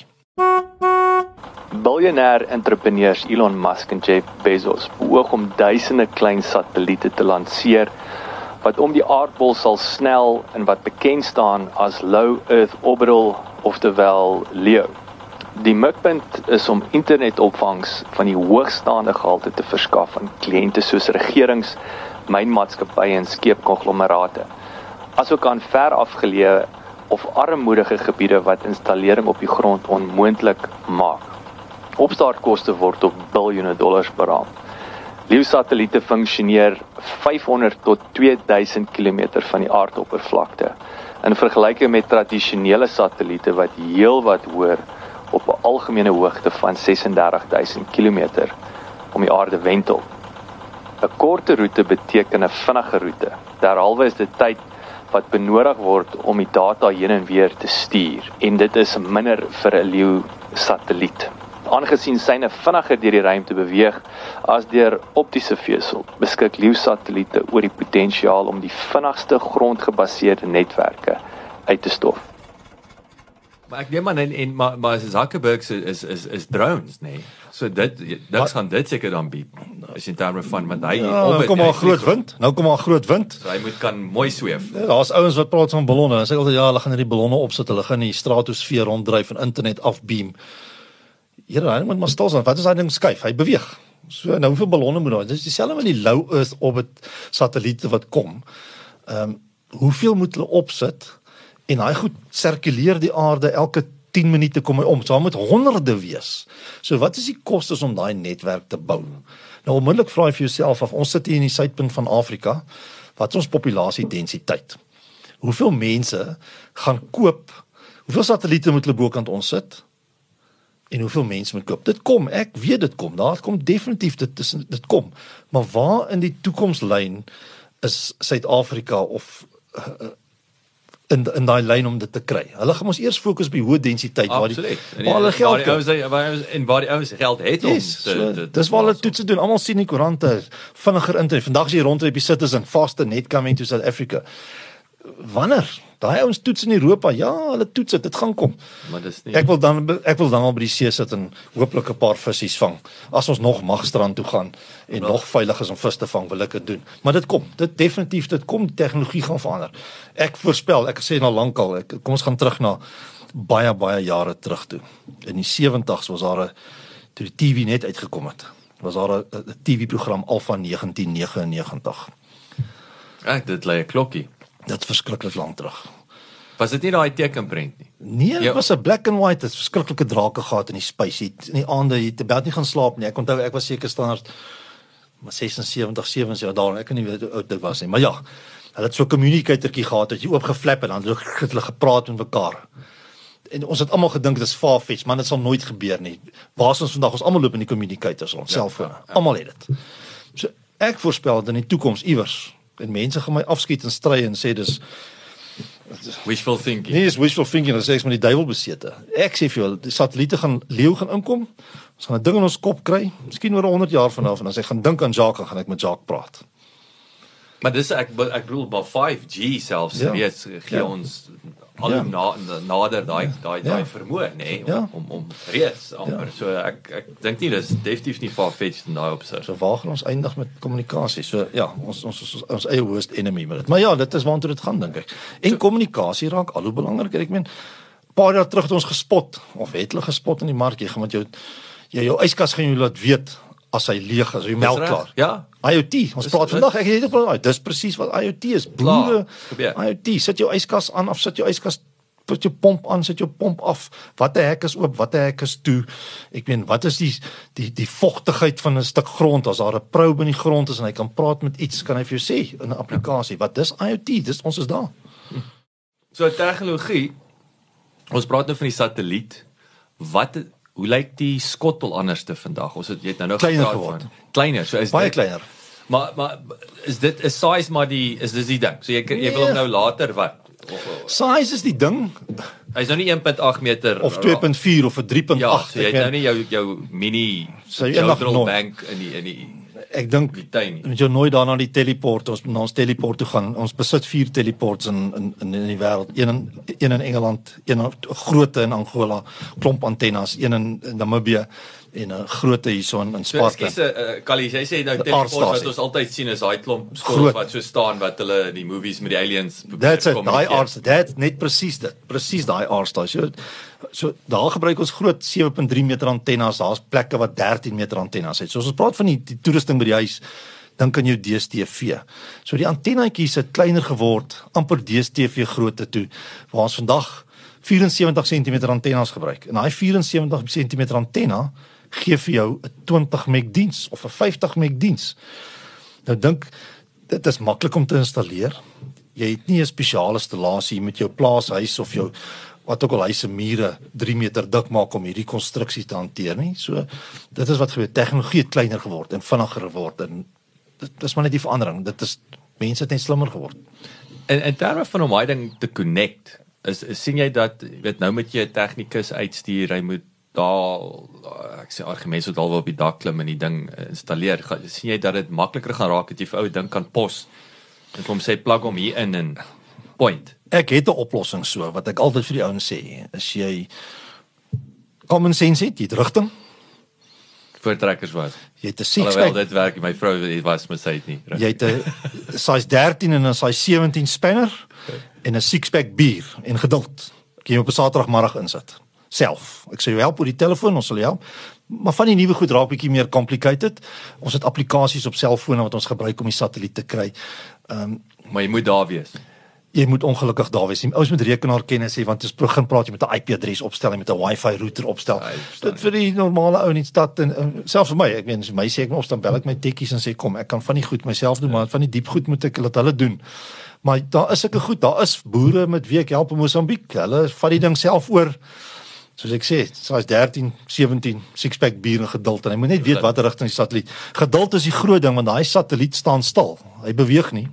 Biljoenêr entrepreneurs Elon Musk en Jeff Bezos beoog om duisende klein satelliete te lanseer wat om die aardbol sal snel en wat bekend staan as low earth orbital oftewel LEO. Die mikpunt is om internetopvangs van die hoogstaande gehalte te verskaf aan kliënte soos regerings, mynmaatskappye en skeepkonglomerate. Asook aan ver afgeleë of armoedige gebiede wat installering op die grond onmoontlik maak. Opstartkoste word op biljoene dollars beraam. Leeu-satelliete funksioneer 500 tot 2000 km van die aardoppervlakte in vergelyking met tradisionele satelliete wat heelwat hoër op 'n algemene hoogte van 36000 km om die aarde wentel. 'n Korte roete beteken 'n vinnige roete. Derhalwe is dit tyd wat benodig word om die data heen en weer te stuur en dit is minder vir 'n leeu satelliet. Aangesien syne vinniger deur die ruimte beweeg as deur optiese vesel, beskik leeu satelliete oor die potensiaal om die vinnigste grondgebaseerde netwerke uit te stof. Maar ek neem aan en, en maar maar Zuckerberg se is is is drones nê. Nee. So dit dit gaan dit seker dan bied. Is in terme van want hy Ja, nou kom maar groot wind. Nou kom maar groot wind. So hy moet kan mooi sweef. Ja, Daar's ouens wat praat van ballonne. Hulle sê altyd ja, hulle gaan hierdie ballonne opsit. Hulle gaan die stratosfeer ronddryf en internet afbeam. Here, hy moet maar stil staan. Wat is daai ding skuif? Hy beweeg. So nou hoeveel ballonne moet daar? Dis dieselfde met die low earth orbit satelliete wat kom. Ehm um, hoeveel moet hulle opsit? En daai goed sirkuleer die aarde elke 10 minute kom hy om. So daar moet honderde wees. So wat is die kostes om daai netwerk te bou? Nou onmiddellik vra jy vir jouself af, ons sit hier in die suidpunt van Afrika. Wat is ons populasie densiteit? Hoeveel mense gaan koop? Hoeveel satelliete moet hulle bokant ons sit? En hoeveel mense moet koop? Dit kom, ek weet dit kom. Daar kom definitief dit is dit kom. Maar waar in die toekomslyn is Suid-Afrika of uh, in in daai lyn om dit te kry. Hulle gaan ons eers fokus by hoë densiteit waar die. En waar hulle geld waar die ouens en waar die ouens geld het om Yes, so, dis waar hulle toetse doen. Almal sien die koerante vinniger internet. Vandag is jy rondry op die Citizen faster net coming to South Africa. Wanneer? Daai ouens toets in Europa. Ja, hulle toets dit. Dit gaan kom. Maar dis nie Ek wil dan ek wil dan al by die see sit en hooplik 'n paar visse vang. As ons nog mag strand toe gaan en nog veilig is om vis te vang, wil ek dit doen. Maar dit kom. Dit definitief dit kom. Tegnologie gaan verander. Ek voorspel, ek sê nou lankal, ek kom ons gaan terug na baie baie jare terug toe. In die 70's was daar 'n toe die TV net uitgekom het. Was daar 'n TV-program Alpha 1999. Ek dit lê 'n klokkie. Dit verskriklik lank terug. Was dit nie daai tekenprent nie? Nee, dit Ja. was 'n black and white, dit was verskriklike drake gehad in die. Jy het in die aande jy het baie nie gaan slaap nie. Ek onthou ek was seker standaard maar 76 77 daar ek kan nie weet hoe oud dit was nie maar ja hulle het so 'n communicatortjie gehad dat jy oopgeflap en dan het hulle gepraat met mekaar en ons het almal gedink dit is far-fetched maar dit sal nooit gebeur nie waar is ons vandag ons almal loop in die communicators ons selfone ja, ja. almal het dit so ek voorspel dat in die toekoms iewers en mense gaan my afskiet en stry en sê dis wishful thinking. Nee, is wishful thinking, dit sê ek met die duiwel besete. Ek sê vir jou, die satelliete gaan leeu gaan inkom. Ons gaan 'n ding in ons kop kry, miskien oor 100 jaar vanaf en as ek gaan dink aan Jacques, gaan ek met Jacques praat. Maar dis ek ek bedoel by 5G selfs ja. weet gee ja. ons al ja. na, nader daai ja. daai daai ja. vermoë nê nee, om, ja. om om reeds amper ja. so ek ek dink nie dis definitief nie far fetched in daai opsig. So waar gaan ons eindig met kommunikasie? So ja, ons ons ons, ons eie worst enemy met dit. Maar ja, dit is waartoe dit gaan dink ek. En so, kommunikasie raak al hoe belangriker. Ek meen paar jaar terug het ons gespot of het hulle gespot in die mark jy gaan met jou jy jou yskas gaan jy laat weet as hy leeg is, hy melk klaar. Ja. IoT. Ons is, praat vandag, ek het net gepraat. Dis presies wat IoT is. Boere. IoT. Sit jou yskas aan of sit jou yskas put jou pomp aan, sit jou pomp af. Watter hek is oop, watter hek is toe? Ek meen, wat is die die die vogtigheid van 'n stuk grond as daar 'n probe in die grond is en hy kan praat met iets, kan hy vir jou sê in 'n applikasie. Wat dis IoT? Dis ons is daar. So tegnologie. Ons praat nou van die satelliet. Wat Hoe lyk die skottel anders te vandag? Ons het jy het nou nog kleiner geword. Kleiner, so is baie dit, kleiner. Maar maar is dit is size maar die is dis die ding. So jy jy wil hom nou later wat? Size is die ding. Hy's nou nie 1.8 meter of 2.4 of 'n 3.8. Ja, so jy het nou nie jou jou mini so jy nog bank in die in die ek dink moet jy nooit daarna die teleport ons na ons teleport toe gaan. Ons besit 4 teleports in in in, die wêreld. Een in een in Engeland, een grootte in Angola, klomp antennes, een in, in Namibië en 'n grootte hierso in Sparta. So, uh, Kali, jy sê nou teleport wat ons altyd sien is daai klomp skool wat so staan wat hulle in die movies met die aliens That's it, daai arts, that net presies dit. Presies daai arts daai. So so daar gebruik ons groot 7.3 meter antennes. Daar's plekke wat 13 meter antennes het. So as ons praat van die, die toerusting by die huis dink aan jou DStv. So die antennetjies het kleiner geword, amper DStv grootte toe. Waar ons vandag 74 cm antennes gebruik. En daai 74 cm antenne gee vir jou 'n 20 meg diens of 'n 50 meg diens. Nou dink dit is maklik om te installeer. Jy het nie 'n spesiale installasie met jou plaashuis of jou wat ook al hy se mure 3 meter dik maak om hierdie konstruksie te hanteer nie. So dit is wat gebeur. Tegnologie het kleiner geword en vinniger geword en dit is maar net die verandering. Dit is mense het net slimmer geword. In in terme van om hy ding te connect, is, is sien jy dat weet nou met jy 'n tegnikus uitstuur, hy moet daar ek sê argumente wat alweer op die dak klim en die ding installeer. sien jy dat dit makliker gaan raak as jy vir ou ding kan pos en hom sê plug hom hier in en point. Ek het 'n oplossing so wat ek altyd vir die ouens sê, as jy common sense het, jy het rigting voortrekkers was. Jy het 'n six pack. dit werk my vrou het was met sy het nie. Jy het 'n size 13 en 'n size 17 spanner en 'n six pack bier en geduld. Kan jy op 'n Saterdagmiddag insit self. Ek sê jou help oor die telefoon, ons sal jou help. Maar van die nuwe goed raak bietjie meer complicated. Ons het aplikasies op selfone wat ons gebruik om die satelliet te kry. Ehm um, maar jy moet daar wees. Jy moet ongelukkig daar wees. Ouers moet rekenaar kennis hê want is begin praat jy met 'n IP-adres opstel en met 'n Wi-Fi router opstel. Ja, dit vir die normale ou in die stad en uh, selfs vir my, ek weet my sê ek moet opstel bel ek my tekkies en sê kom, ek kan van die goed myself doen, ja. maar van die diep goed moet ek laat hulle doen. Maar daar is sulke goed, daar is boere met wie ek help in Mosambiek. Hulle vat die ding self oor soos ek sê, size 13, 17, six pack bier en geduld en hy moet net weet watter rigting die satelliet. Geduld is die groot ding want daai satelliet staan stil. Hy beweeg nie.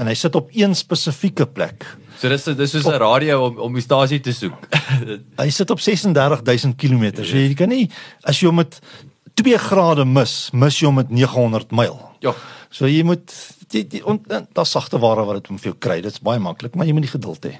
En hy sit op een spesifieke plek. So dis dis is 'n radio om om die stasie te soek. hy sit op 36000 km. So jy kan nie as jy hom met 2 grade mis, mis jy hom met 900 myl. Ja. So jy moet die, die, die daar sagte ware wat dit om vir jou kry. Dit's baie maklik, maar jy moet die geduld hê.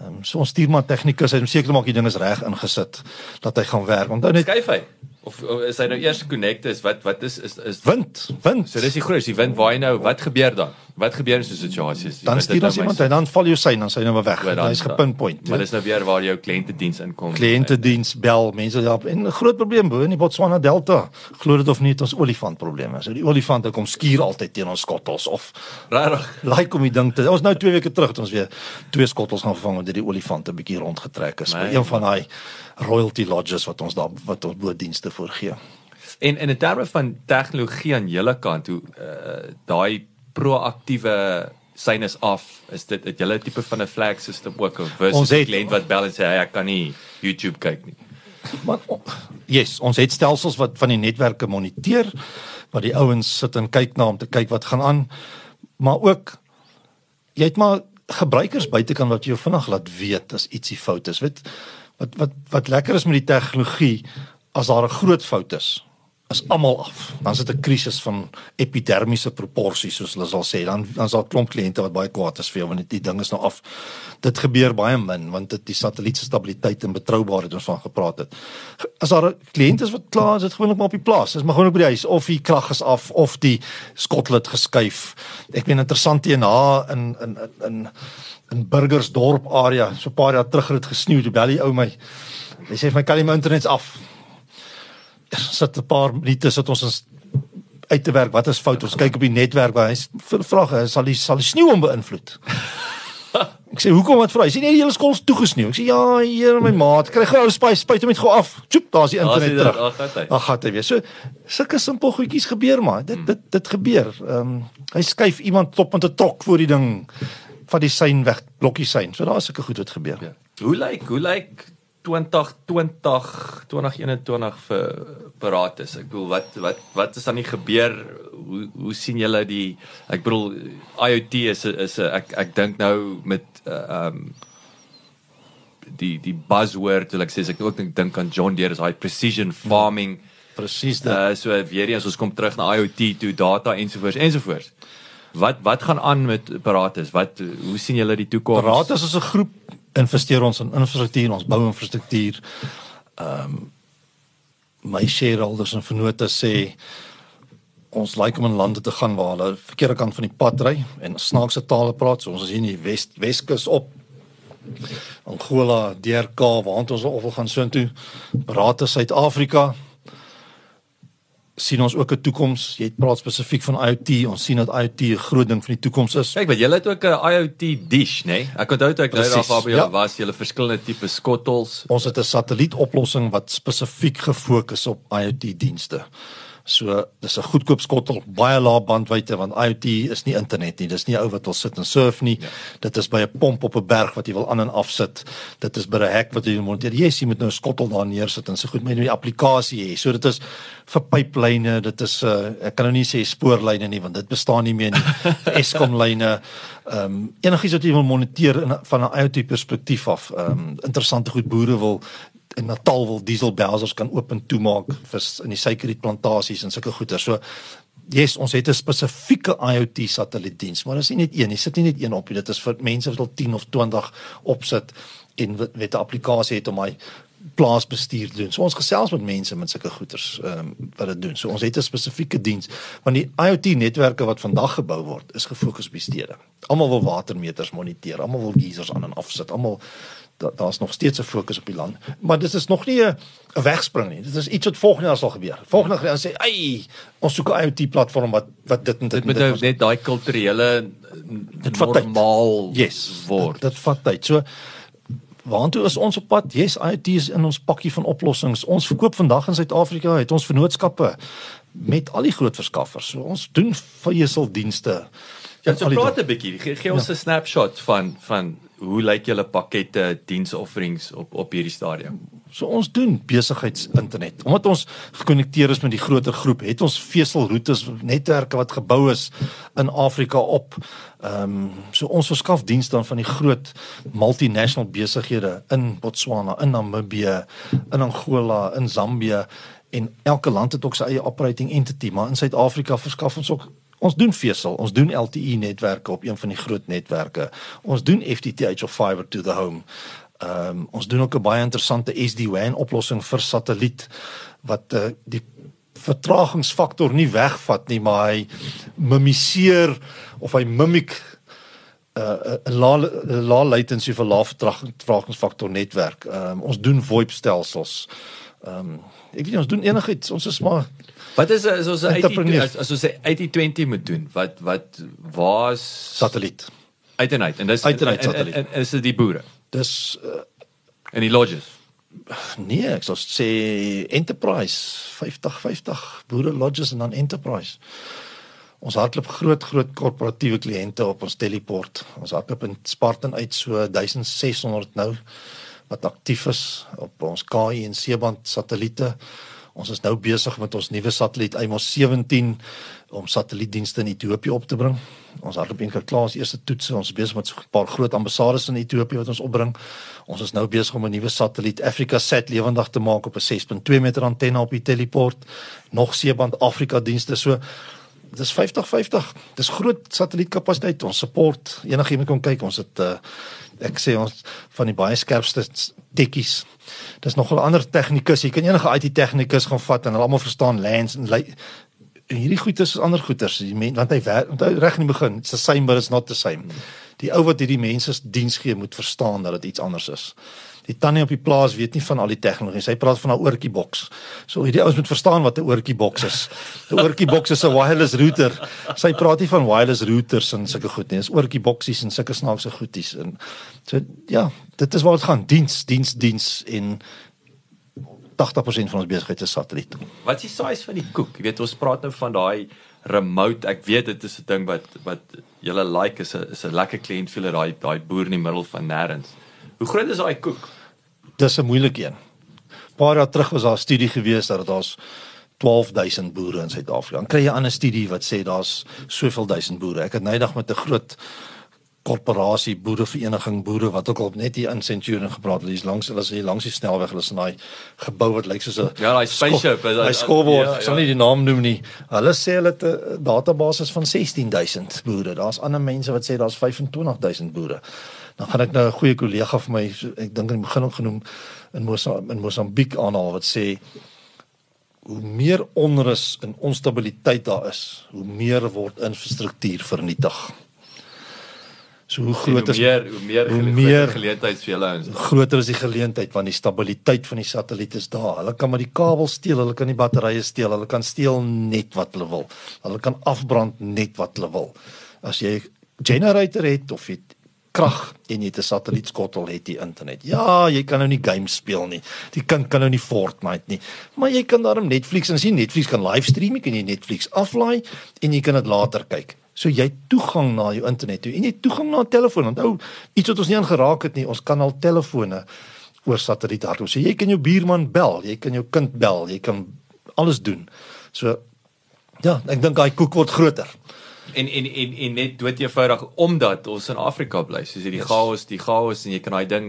Ehm um, so ons stuur maar tegnikus, hy moet seker maak die ding is reg ingesit dat hy gaan werk. Onthou net skuif hy of, of is hy nou eers connected is wat wat is is is wind, wind. So dis die groot, die wind waai nou, wat gebeur dan? Wat gebeur in so 'n situasie? Dan stuur ons nou iemand en dan val jou sein, dan sy nou weg. Hy's gepinpoint. Maar dis nou weer waar jou kliëntediens inkom. Kliëntediens bel, mense help. En 'n groot probleem bo in die Botswana Delta. Glo dit of nie, ons olifant probleme. So die olifante kom skuur altyd teen ons skottels of regtig. Like om die ding te Ons nou 2 weke terug het ons weer twee skottels gaan vervang omdat die olifante bietjie rondgetrek is. Een van daai royalty lodges wat ons daar wat ons boedienste voorgee. En in terme van tegnologie aan julle kant, hoe uh, daai proaktiewe synes af, is dit het julle tipe van 'n flag system ook of versus het- kliënt wat bel en sê hey, ek kan nie YouTube kyk nie. Maar yes, ons het stelsels wat van die netwerke moniteer waar die ouens sit en kyk na om te kyk wat gaan aan. Maar ook jy het maar gebruikers buitekant wat jou vinnig laat weet as ietsie fout is. Weet wat wat wat lekker is met die tegnologie as daar 'n groot fout is is almal af. Dan sit 'n krisis van epidermiese proporsies soos hulle sal sê. Dan dan 'n klomp kliënte wat baie kwaad is vir jou want die ding is nou af. Dit gebeur baie min want dit die satelliet se stabiliteit en betroubaarheid ons van gepraat het. As daar 'n kliënt is wat klaar is, dit gewoonlik maar op die plaas. Dis maar gewoonlik by die huis of die krag is af of die skotlet geskuif. Ek ben interessant hierna in in in in in Burgersdorp area. So 'n paar jaar terug het dit gesneeu. Die ou my. Hy sê vir my kan jy my internet af? Sit 'n paar minute sit ons ons uit te werk. Wat is fout? Ons kyk op die netwerk waar hy s- v- vra hy sal die sal die sneeu hom beïnvloed. Ek sê hoekom wat vra hy? Sê nee, die hele skool is toegesneeu. Ek sê ja, hier my maat, kry gou ou spuit spuit hom net gou af. Tjoep, daar's die Daar's internet terug. daar hy. Ag, gaan hy weer. So sulke simpel goedjies gebeur maar. Dit dit dit gebeur. Ehm um, hy skuif iemand op met 'n trok voor die ding van die sein weg, blokkie sein. So daar is sulke goed wat gebeur. Ja. Hoe lyk hoe lyk 2020 2021 vir parates? Ek bedoel wat wat wat is dan nie gebeur? Hoe hoe sien julle die ek bedoel IoT is is ek ek dink nou met uh, um die die buzzword wil ek sê ek ook dink dink aan John Deere is daai precision farming Presies dit. uh, so weer eens ons kom terug na IoT toe data ensovoorts ensovoorts. Wat wat gaan aan met parates? Wat hoe sien julle die toekoms? Paratus is 'n groep investeer ons in infrastruktuur, ons bou infrastruktuur. Ehm um, my shareholders en vennote sê ons like om in lande te gaan waar hulle verkeerde kant van die pad ry en snaakse tale praat. So ons is hier in die Wes Weskus op Angola, DRK, waar ons of wil gaan soontoe. Paratus Suid-Afrika sien ons ook 'n toekoms. Jy praat spesifiek van IoT. Ons sien dat IoT 'n groot ding van die toekoms is. Kyk, want julle het ook 'n IoT dish, nê? Nee? Ek onthou toe ek nou daar Presies, waar by julle ja. was, julle verskillende tipe skottels. Ons het 'n satellietoplossing wat spesifiek gefokus op IoT dienste. So dis 'n goedkoop skottel, baie lae bandwydte want IoT is nie internet nie. Dis nie 'n ou wat wil sit en surf nie. Ja. Dit is by 'n pomp op 'n berg wat jy wil aan en af sit. Dit is by 'n hek wat jy wil monteer. Yes, jy moet nou 'n skottel daar neersit en so goed met die applikasie hê. So dit is vir pyplyne, dit is uh, ek kan nou nie sê spoorlyne nie want dit bestaan nie meer nie. Eskom lyne. Ehm um, enigiets wat jy wil moniteer in, van 'n IoT perspektief af. Ehm um, interessante goed boere wil in Natal wil dieselbelsers kan oop en toemaak vir in die suikerrietplantasies en sulke goeder. So yes, ons het 'n spesifieke IoT satellietdiens, maar dit is nie net een, jy sit nie net een op nie. Dit is vir mense wat al 10 of 20 opsit en wat 'n applikasie het om hy plaasbestuur te doen. So ons gesels met mense met sulke goeders um, wat dit doen. So ons het 'n spesifieke diens want die IoT netwerke wat vandag gebou word is gefokus op stede. Almal wil watermeters moniteer, almal wil geysers aan en af sit, almal da, daar's nog steeds 'n fokus op die land. Maar dit is nog nie 'n wegspring nie. Dit is iets wat volgende jaar sal gebeur. Volgende jaar sê, " Ai, ons soek 'n IoT platform wat wat dit en dit Dit en moet dit nou net daai kulturele Dit vat tyd. normaal yes, word. Dit, dit vat tyd. So Waartoe is ons op pad? Yes, IoT is in ons pakkie van oplossings. Ons verkoop vandag in Suid-Afrika, het ons vennootskappe met al die groot verskaffers. So ons doen veeseldienste. Ja, so Al die praat 'n bietjie. Gee, gee ons 'n snapshot van van hoe lyk julle pakkette diensofferings op op hierdie stadium. So ons doen besigheidsinternet. Omdat ons gekonnekteer is met die groter groep, het ons veselroetes, netwerke wat gebou is in Afrika op. Ehm um, so ons verskaf diens dan van die groot multinational besighede in Botswana, in Namibië, in Angola, in Zambië en elke land het ook sy eie operating entity, maar in Suid-Afrika verskaf ons ook Ons doen vesel, ons doen LTE netwerke op een van die groot netwerke. Ons doen FTTH of fiber to the home. Ehm um, ons doen ook 'n baie interessante SD-WAN oplossing vir satelliet wat uh, die vertragingsfaktor nie wegvat nie, maar hy mimiseer of hy mimiek 'n uh, 'n lae 'n lae latency vir lae vertragingsfaktor netwerk. Ehm um, ons doen VoIP stelsels. Ehm um, ek weet nie ons doen enigiets. Ons is maar Wat is as ons 80 Entrepreneurs. as, as ons 'n 80/20 moet doen? Wat wat waar's satelliet. uit en uit en dis Uit en uit en, satelliet. en, en is dit die boere Dis uh, en die lodges. Nee, ek sou sê Enterprise 50 50 boere lodges en dan Enterprise. Ons hardloop groot groot korporatiewe kliënte op ons teleport. Ons hardloop in Spartan uit so 1600 nou wat aktief is op ons KI en C-band satelliete. Ons is nou besig met ons nuwe satelliet Amos 17 om satellietdienste in Ethiopië op te bring. Ons hardloop eintlik klaar ons eerste toetse. Ons is besig met so 'n paar groot ambassades in Ethiopië wat ons opbring. Ons is nou besig om 'n nuwe satelliet Africa Sat lewendig te maak op 'n 6.2 meter antenne op die teleport. Nog C-band Afrika dienste. So dis 50-50. Dis groot satellietkapasiteit. Ons support enigiemand kan kyk. Ons het uh, ek sê ons van die baie skerpste tekkies. Dis nogal ander tegnikus. Jy kan enige IT tegnikus gaan vat en hulle almal verstaan lands en en hierdie goeters is ander goeters. Die men, want hy werk reg in die begin. It's the same but it's not the same. Die ou wat hierdie mense diens gee moet verstaan dat dit iets anders is. Die tannie op die plaas weet nie van al die tegnologie. Sy praat van 'n oortjie boks. So hierdie ouens moet verstaan wat 'n oortjie boks is. 'n Oortjie boks is 'n wireless router. Sy praat nie van wireless routers en sulke goed nie. Dis oortjie boksies en sulke snaakse goedjies en so ja, dit is waar dit gaan. Diens, diens, diens in 80% van ons besigheid is satelliet. Wat is die size van die koek? Jy weet ons praat nou van daai remote. Ek weet dit is 'n ding wat wat julle like is 'n is 'n lekker kliënt vir daai daai boer in die middel van nêrens. Hoe groot is daai koek? Dis 'n moeilike een. Paar jaar terug was daar 'n studie gewees dat daar's 12000 boere in Suid-Afrika. Dan kry jy 'n ander studie wat sê daar's soveel duisend boere. Ek het nydag met 'n groot korporasie boerevereniging boere wat ook al net hier in Centurion gepraat het. Hier's langs hulle is hier langs die snelweg. Hulle is in daai gebou wat lyk soos 'n Ja, daai spaceship. Hy skoolbord. Ja, ek sal nie die naam noem nie. Hulle sê hulle het 'n database van 16000 boere. Daar's ander mense wat sê daar's 25000 boere dan gaan ek nou 'n goeie kollega vir my ek dink in die begin ook genoem in Mosambiek in Mosambiek aanhaal wat sê hoe meer onrus en onstabiliteit daar is, hoe meer word infrastruktuur vernietig. So hoe groot is meer hoe meer, hoe meer geleentheid vir julle ouens. Groter is die geleentheid want die stabiliteit van die satelliet is daar. Hulle kan maar die kabels steel, hulle kan die batterye steel, hulle kan steel net wat hulle wil. Hulle kan afbrand net wat hulle wil. As jy generator het of jy krag en jy het 'n satellietskottel het jy internet. Ja, jy kan nou nie games speel nie. Die kind kan nou nie Fortnite nie. Maar jy kan daarom Netflix en sien Netflix kan livestream, jy kan jy Netflix aflaai en jy kan dit later kyk. So jy het toegang na jou internet toe en jy het toegang na 'n telefoon. Onthou, iets wat ons nie aangeraak het nie, ons kan al telefone oor satelliet hardloop. So jy kan jou buurman bel, jy kan jou kind bel, jy kan alles doen. So ja, ek dink daai koek word groter en en en en net dood eenvoudig omdat ons in Afrika bly. Soos hierdie yes. chaos, die chaos en jy kan daai ding,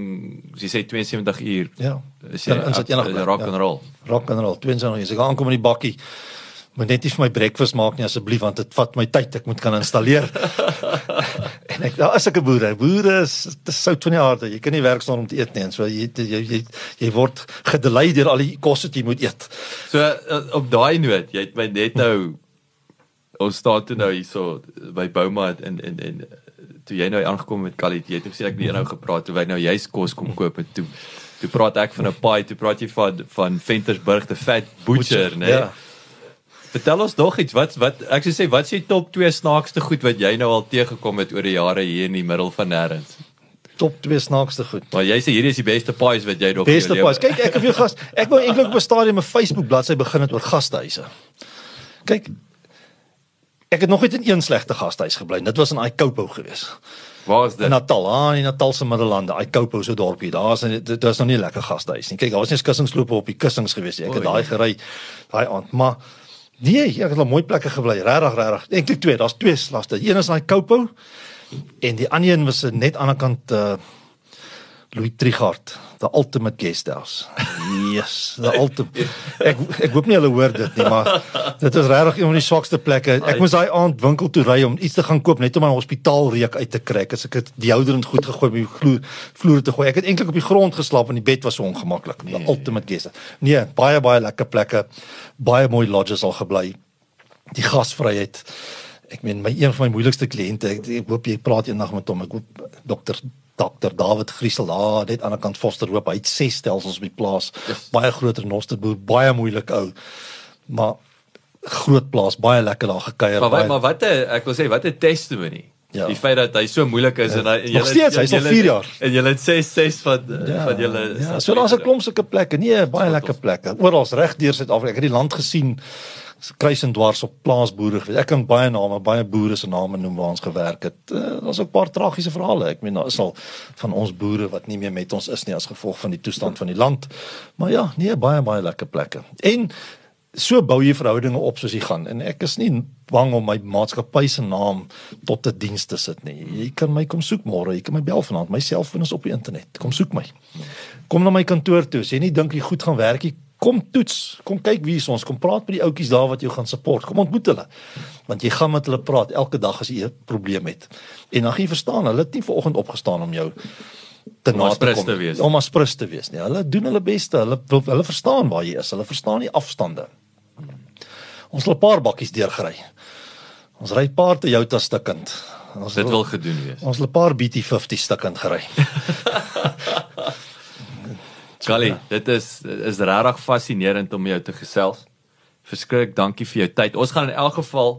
jy sê 72 uur. Ja. Is jy in sit enige rock and roll. Ja, rock and roll. 22 uur. As ek aankom in die bakkie moet net nie vir my breakfast maak nie asseblief want dit vat my tyd ek moet kan installeer en ek daar is ek 'n boere boere is te sout van die aarde jy kan nie werk sonder om te eet nie en so jy jy jy, jy word gedelei deur al die kos wat jy moet eet so uh, op daai noot jy het my net nou ons staan toe nou hierso by Bouma en en en toe jy nou aangekom met Kali, jy het gesê ek het nou gepraat toe wy nou jy's kos kom koop en toe toe praat ek van 'n paai, toe praat jy van van Ventersburg te vet butcher, né? Nee? Ja. Vertel ons nog iets. Wat wat ek sou sê wat is die top 2 snaakste goed wat jy nou al teëgekom het oor die jare hier in die middel van nêrens? Top 2 snaakste goed. Maar jy sê hierdie is die beste pies wat jy nog Beste pies. Kyk, ek het vir jou gas. Ek wou eintlik op 'n stadium 'n Facebook bladsy begin het oor gastehuise. Kyk, Ek het nog net in een slegte gastehuis gebly. Dit was in Aikopo gewees. Waar is dit? Natal, ah, in Natalse Middellande, Aikopo so dorpie. Daar's dit is nog nie lekker gastehuis nie. Kyk, daar was net kussingslope op die kussings gewees. Ek het daai gery daai aand, maar nee, ek het op mooi plekke gebly. Regtig, regtig. Eintlik twee, daar's twee slaste. Een is in Aikopo en die ander een was net aan die kant uh Louis Trigard the ultimate guest house. Yes, the ultimate. Ek ek hoop nie hulle hoor dit nie, maar dit is regtig een van die swakste plekke. Ek moes daai aand winkel toe ry om iets te gaan koop net om my hospitaal reuk uit te kry. As ek dit deodorant goed gegooi op die vloer vloer te gooi. Ek het eintlik op die grond geslaap en die bed was so ongemaklik. The nee. ultimate guest. Nee, baie baie lekker plekke. Baie mooi lodges al gebly. Die gasvryheid. Ek meen my een van my moeilikste kliënte, ek, ek hoop jy praat eendag met hom. Ek hoop dokter Dr David Griesel daar net aan die kant Fosterhoop. Hy het ses stelsels op die plaas. Yes. Baie groter nosterboer, baie moeilik ou. Maar groot plaas, baie lekker daar gekuier. Maar baie... maar wat 'n ek wil sê wat 'n testimony. Ja. Die feit dat hy so moeilik is en hy en Nog steeds, hy's al julle- vier jaar. En jy het 6 6 van van julle Ja, so daar's 'n klomp sulke plekke. Nee, baie lekker plekke. Oral's reg deur Suid-Afrika. Ek het die land gesien kruis en dwars op plaasboere gewees. Ek kan baie name, baie boere se name noem waar ons gewerk het. Uh, Daar's ook 'n paar tragiese verhale. Ek meen daar is al van ons boere wat nie meer met ons is nie as gevolg van die toestand van die land. Maar ja, nee, baie baie lekker plekke. En so bou jy verhoudinge op soos jy gaan en ek is nie bang om my maatskappy se naam tot 'n diens te sit nie. Jy kan my kom soek môre, jy kan my bel vanaand. My selfoon is op die internet. Kom soek my. Kom na my kantoor toe. As jy nie dink jy goed gaan werk nie, kom toets. Kom kyk wie is ons. Kom praat met die ouetjies daar wat jou gaan support. Kom ontmoet hulle. Want jy gaan met hulle praat elke dag as jy 'n probleem het. En dan gaan jy verstaan, hulle het nie vanoggend opgestaan om jou te na te kom. te wees. Om as prins te wees. Nee, hulle doen hulle beste. Hulle wil hulle verstaan waar jy is. Hulle verstaan die afstande. Ons het 'n paar bakkies deurgery. Ons ry paar Toyota stukkend. Ons dit wil gedoen wees. ons het 'n paar BT50 stukkend gery. Kali, dit is is regtig fascinerend om jou te gesels. Verskriklik dankie vir jou tyd. Ons gaan in elk geval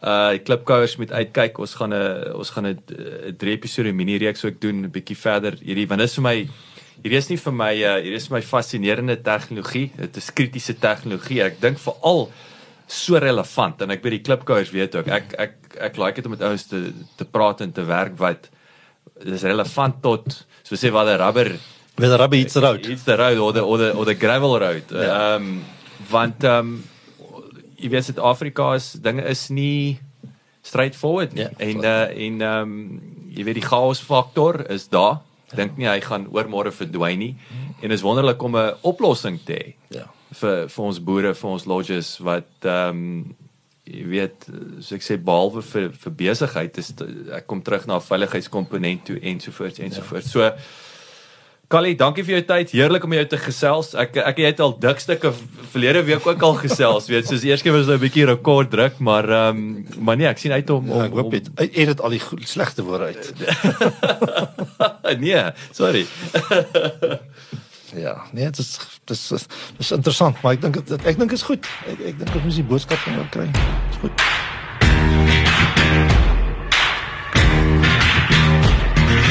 uh die klipkouers moet uitkyk. Ons gaan 'n ons gaan 'n 'n drie episode mini reeks ook doen 'n bietjie verder hierdie want dit is vir my hierdie is nie vir my uh hierdie is my fascinerende tegnologie. Dit is kritiese tegnologie. Ek dink veral so relevant en ek weet die klipkouers weet ook. Ek ek ek like dit om met ouens te te praat en te werk wat dis relevant tot so sê waar die rubber With a rubber hits the road. It's the road or the or the or the gravel road. Ehm Ja. um, want ehm um, jy weet Suid-Afrika is dinge is nie straightforward nie. Ja, en uh, en ehm um, jy weet die chaos faktor is daar. Ek dink nie hy gaan oormôre verdwyn nie. En is wonderlik om 'n oplossing te hê Ja. vir vir ons boere, vir ons lodges wat ehm um, jy weet so ek sê behalwe vir vir besigheid is ek kom terug na veiligheidskomponent toe ensovoorts ensovoorts. So Kali, dankie vir jou tyd. Heerlik om jou te gesels. Ek ek het al dik stukke verlede week ook al gesels, weet, soos eers keer was nou 'n bietjie rekord druk, maar ehm um, maar nee, ek sien uit om om, Ja, ek hoop dit edit al die slegte woorde uit. nee, sorry. Ja, nee, dit is dit is dit is interessant, maar ek dink dit ek dink is goed. Ek ek dink ons moet die boodskap van oor kry. Dis goed.